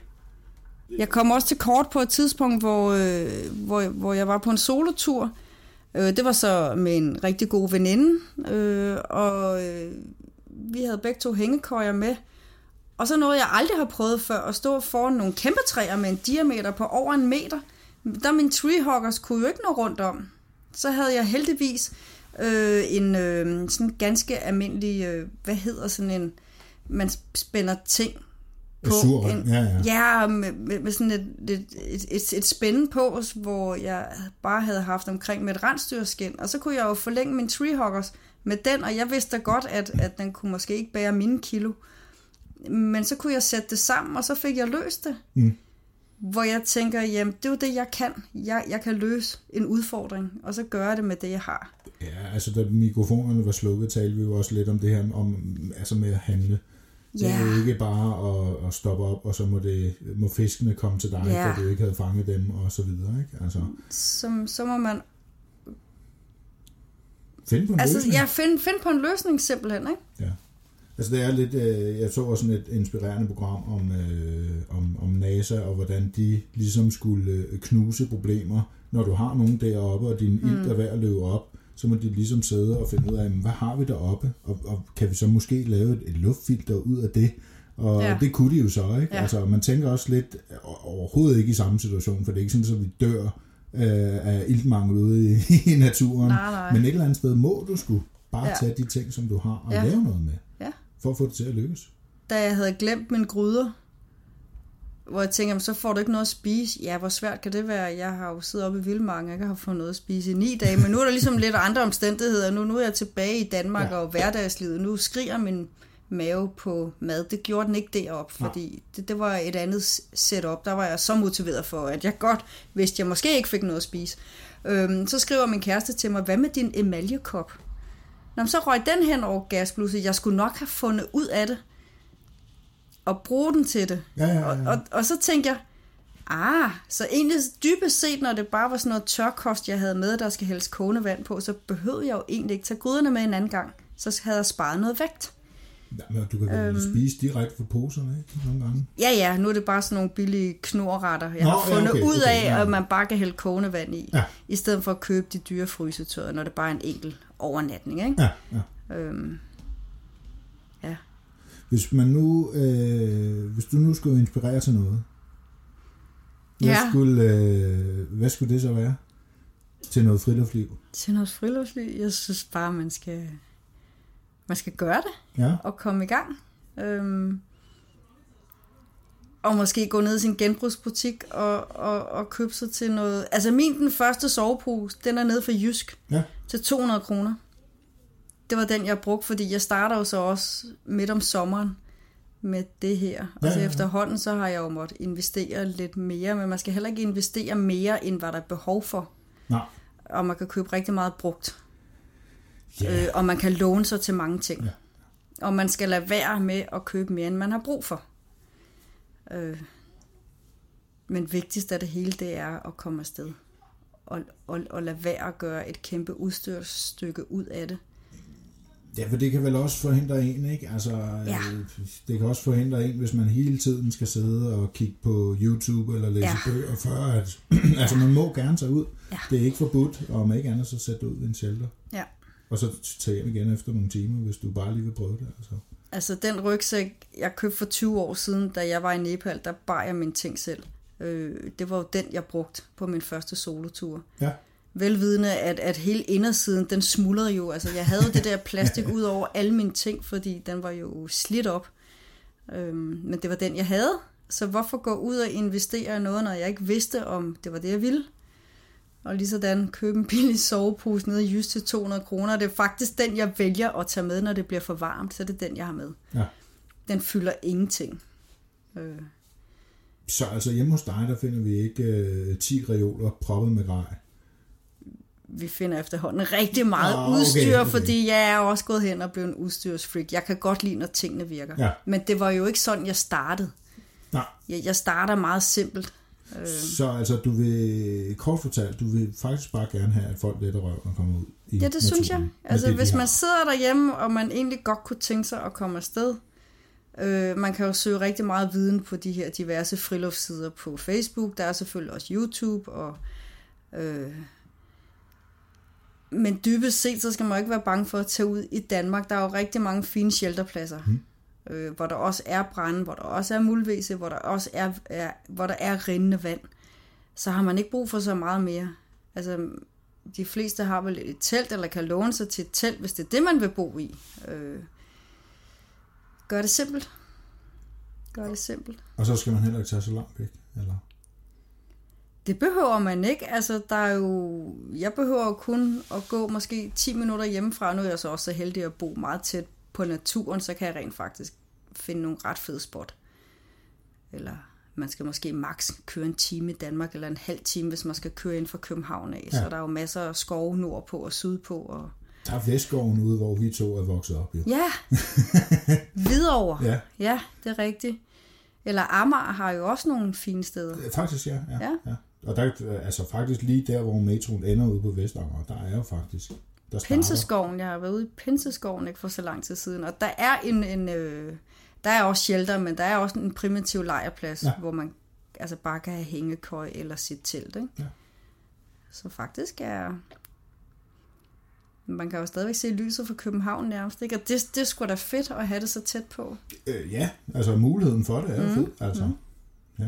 Jeg kom også til kort på et tidspunkt, hvor, øh, hvor, hvor jeg var på en solotur. Øh, det var så med en rigtig god veninde, øh, og øh, vi havde begge to hængekøjer med. Og så noget, jeg aldrig har prøvet før, at stå foran nogle kæmpe træer med en diameter på over en meter. Der min treehoggers kunne jo ikke nå rundt om. Så havde jeg heldigvis øh, en øh, sådan ganske almindelig, øh, hvad hedder sådan en, man spænder ting på. En, ja, ja. ja med, med, med sådan et, et, et, et, et spænde på, hvor jeg bare havde haft omkring med et rensdyrskin. Og så kunne jeg jo forlænge min treehoggers med den, og jeg vidste da godt, at, at den kunne måske ikke bære mine kilo. Men så kunne jeg sætte det sammen, og så fik jeg løst det. Mm. Hvor jeg tænker, jamen det er jo det, jeg kan. Jeg, jeg kan løse en udfordring, og så gøre det med det, jeg har. Ja, altså da mikrofonerne var slukket, talte vi jo også lidt om det her om, altså med at handle. Det er jo ikke bare at, at stoppe op, og så må, det, må fiskene komme til dig, Ja. fordi du ikke havde fanget dem, og så videre, ikke? Altså, Så, så må man find på en altså, løsning. ja, finde find på en løsning simpelthen, ikke? Ja. Altså det er lidt, øh, jeg så også sådan et inspirerende program om, øh, om, om NASA, og hvordan de ligesom skulle øh, knuse problemer. Når du har nogen deroppe, og din mm. ild er ved at løbe op, så må de ligesom sidde og finde ud af, hvad har vi deroppe, og, og kan vi så måske lave et, et luftfilter ud af det? Og Ja. det kunne de jo så, ikke? Ja. Altså, man tænker også lidt overhovedet ikke i samme situation, for det er ikke sådan, at vi dør øh, af iltmangel ude i, i naturen. Nej, nej. Men et eller andet sted må du skulle bare Ja. tage de ting, som du har, og Ja. lave noget med Ja. for at få det til at lykkes. Da jeg havde glemt min gryder, hvor jeg tænker, så får du ikke noget at spise. Ja, hvor svært kan det være? Jeg har jo siddet oppe i Vildmarken, jeg ikke har fået noget at spise i ni dage, men nu er der ligesom lidt andre omstændigheder. Nu, nu er jeg tilbage i Danmark. Ja. og hverdagslivet. Nu skriger min mave på mad. Det gjorde den ikke derop, fordi det, det var et andet setup. Der var jeg så motiveret for, at jeg godt vidste, at jeg måske ikke fik noget at spise. Øhm, så skriver min kæreste til mig, hvad med din emaljekop? Nå, så røg den hen over gasblusset. Jeg skulle nok have fundet ud af det og bruge den til det. Ja, ja, ja. Og, og, og så tænkte jeg, ah, så egentlig dybest set, når det bare var sådan noget tørkost, jeg havde med, der skal hældes kogende vand på, så behøvede jeg jo egentlig ikke tage gryderne med en anden gang. Så havde jeg sparet noget vægt. Ja, men du kan vel øhm. spise direkte fra poserne, ikke? Nogle gange. Ja, ja, nu er det bare sådan nogle billige knorretter, jeg Nå, har ja, fundet okay, ud okay, af, ja. at man bare kan hælde kogende vand i, Ja. i stedet for at købe de dyre frysetøjer, når det bare er en enkelt overnatning, ikke? Ja, ja. Øhm, ja. Hvis man nu, øh, hvis du nu skulle inspirere til noget, hvad, Ja. skulle, øh, hvad skulle det så være? Til noget friluftsliv? Til noget friluftsliv, jeg synes bare, man skal, man skal gøre det. Ja, og komme i gang. Øhm, Og måske gå ned i sin genbrugsbutik og, og, og købe sig til noget. Altså min den første sovepose, den er nede for Jysk Ja. til 200 kroner. Det var den, jeg brugte, fordi jeg starter jo så også midt om sommeren med det her. Og Ja, så efterhånden, så har jeg jo måttet investere lidt mere, men man skal heller ikke investere mere, end hvad der er behov for. Nej. Og man kan købe rigtig meget brugt. Ja. Øh, og man kan låne sig til mange ting. Ja. Og man skal lade være med at købe mere, end man har brug for. Øh, men vigtigst af det hele, det er at komme afsted. Og, og, og lade være at gøre et kæmpe udstyrsstykke ud af det. Ja, for det kan vel også forhindre en, ikke? Altså, Ja. øh, det kan også forhindre en, hvis man hele tiden skal sidde og kigge på YouTube eller læse Ja. bøger, før at, altså man må gerne tage ud. Ja. Det er ikke forbudt, og om ikke andet, så sæt dig ud ved en shelter. Ja. Og så tage hjem igen efter nogle timer, hvis du bare lige vil prøve det. Altså. Altså den rygsæk, jeg købte for 20 år siden, da jeg var i Nepal, der bar jeg mine ting selv. Øh, det var jo den, jeg brugte på min første solotur. Ja. Velvidende, at, at hele indersiden, den smuldrede jo. Altså jeg havde det der plastik ud over alle mine ting, fordi den var jo slidt op. Øhm, men det var den, jeg havde. Så hvorfor gå ud og investere i noget, når jeg ikke vidste, om det var det, jeg ville? Og lige sådan købe en billig sovepose nede i Jysk til 200 kroner. Det er faktisk den, jeg vælger at tage med, når det bliver for varmt. Så er det den, jeg har med. Ja. Den fylder ingenting. Øh, Så altså hjemme hos dig, der finder vi ikke øh, 10 reoler proppet med grej. vi finder efterhånden rigtig meget Ah, okay, udstyr, okay. fordi jeg er også gået hen og blevet en udstyrsfreak. Jeg kan godt lide, når tingene virker. Ja. Men det var jo ikke sådan, jeg startede. Nej. Jeg, jeg starter meget simpelt. Øh, Så altså, du vil, kort fortalt, du vil faktisk bare gerne have, at folk letter røven og kommer ud i ja, det synes jeg. naturen Altså, det, de hvis man sidder derhjemme, og man egentlig godt kunne tænke sig at komme afsted, øh, man kan jo søge rigtig meget viden på de her diverse friluftssider på Facebook. Der er selvfølgelig også YouTube, og øh, men dybest set, så skal man ikke være bange for at tage ud i Danmark. Der er jo rigtig mange fine shelterpladser, Mm. Øh, hvor der også er brænde, hvor der også er muldvæse, hvor der også er, er, hvor der er rindende vand. Så har man ikke brug for så meget mere. Altså, de fleste har vel et telt, eller kan låne sig til et telt, hvis det er det, man vil bo i. Øh, gør det simpelt. Gør det simpelt. Og så skal man heller ikke tage så langt væk, eller? Det behøver man ikke. Altså, der er jo... Jeg behøver kun at gå måske 10 minutter hjemmefra. Nu er jeg så også så heldig at bo meget tæt på naturen, så kan jeg rent faktisk finde nogle ret fede spot. Eller man skal måske maks køre en time i Danmark, eller en halv time, hvis man skal køre ind fra København af. Ja. Så der er jo masser af skove nordpå og sydpå. Og... Der er Vestgården ude, hvor vi to er vokset op, jo. Ja, Hvidovre. Ja, Ja, det er rigtigt. Eller Amager har jo også nogle fine steder. faktisk ja. ja, Ja. ja. Og der, altså faktisk lige der, hvor metroen ender ude på Vestamager, der er jo faktisk... Der starter- Pinseskoven, jeg har været ude i Pinseskoven ikke for så lang tid siden, og der er en, en øh, der er også shelter, men der er også en primitiv lejrplads, Ja. hvor man altså bare kan have hængekøj eller sit telt, ikke? Ja. Så faktisk er man kan jo stadigvæk se lyset fra København nærmest, ikke? Og det, det er sgu da fedt at have det så tæt på. Øh, ja, altså muligheden for det er Mm. fed, altså. Mm.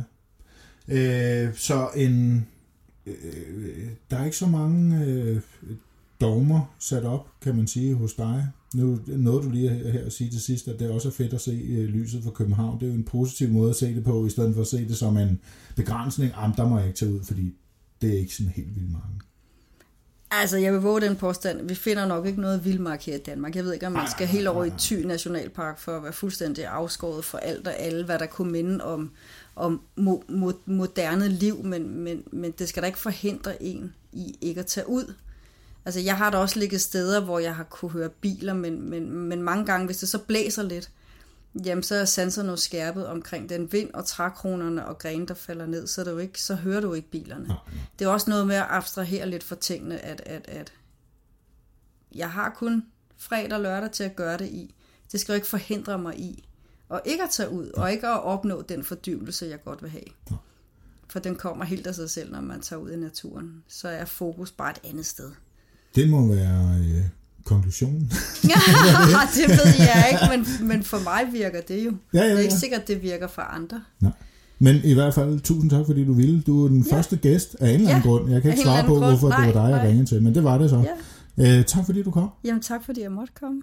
Ja. Øh, så en... Øh, der er ikke så mange øh, dogmer sat op, kan man sige, hos dig. Nu nåede du lige her at sige til sidst, at det også er fedt at se øh, lyset fra København. Det er jo en positiv måde at se det på, i stedet for at se det som en begrænsning. Jamen, der må jeg ikke tage ud, fordi det er ikke sådan helt vildt mange. Altså, jeg vil våge den påstand. Vi finder nok ikke noget vildmark her i Danmark. Jeg ved ikke, om man skal helt over i. Thy Nationalpark for at være fuldstændig afskåret for alt og alle, hvad der kunne minde om, om mo- mo- moderne liv, men, men, men det skal da ikke forhindre en i ikke at tage ud. Altså, jeg har da også ligget steder, hvor jeg har kunne høre biler, men, men, men mange gange, hvis det så blæser lidt, jamen så er sanserne jo skærpet omkring den vind og trækronerne og grene, der falder ned, så, det jo ikke, så hører du ikke bilerne. Nej, Det er også noget med at abstrahere lidt for tingene, at, at, at jeg har kun fredag og lørdag til at gøre det i. Det skal jo ikke forhindre mig i og ikke at tage ud, og ikke at opnå den fordybelse, jeg godt vil have. Ja. For den kommer helt af sig selv, når man tager ud i naturen. Så er fokus bare et andet sted. Det må være øh, konklusionen. det ved jeg ikke, men, men for mig virker det jo. Ja, ja, Det er ja. ikke sikkert, det virker for andre. Nej. Men i hvert fald, tusind tak, fordi du ville. Du er den Ja. første gæst af en eller anden Ja, grund. Jeg kan ikke svare på, grund. hvorfor det var Nej, dig, jeg nej. ringede til, men det var det så. Ja. Øh, tak fordi du kom. Jamen tak, fordi jeg måtte komme.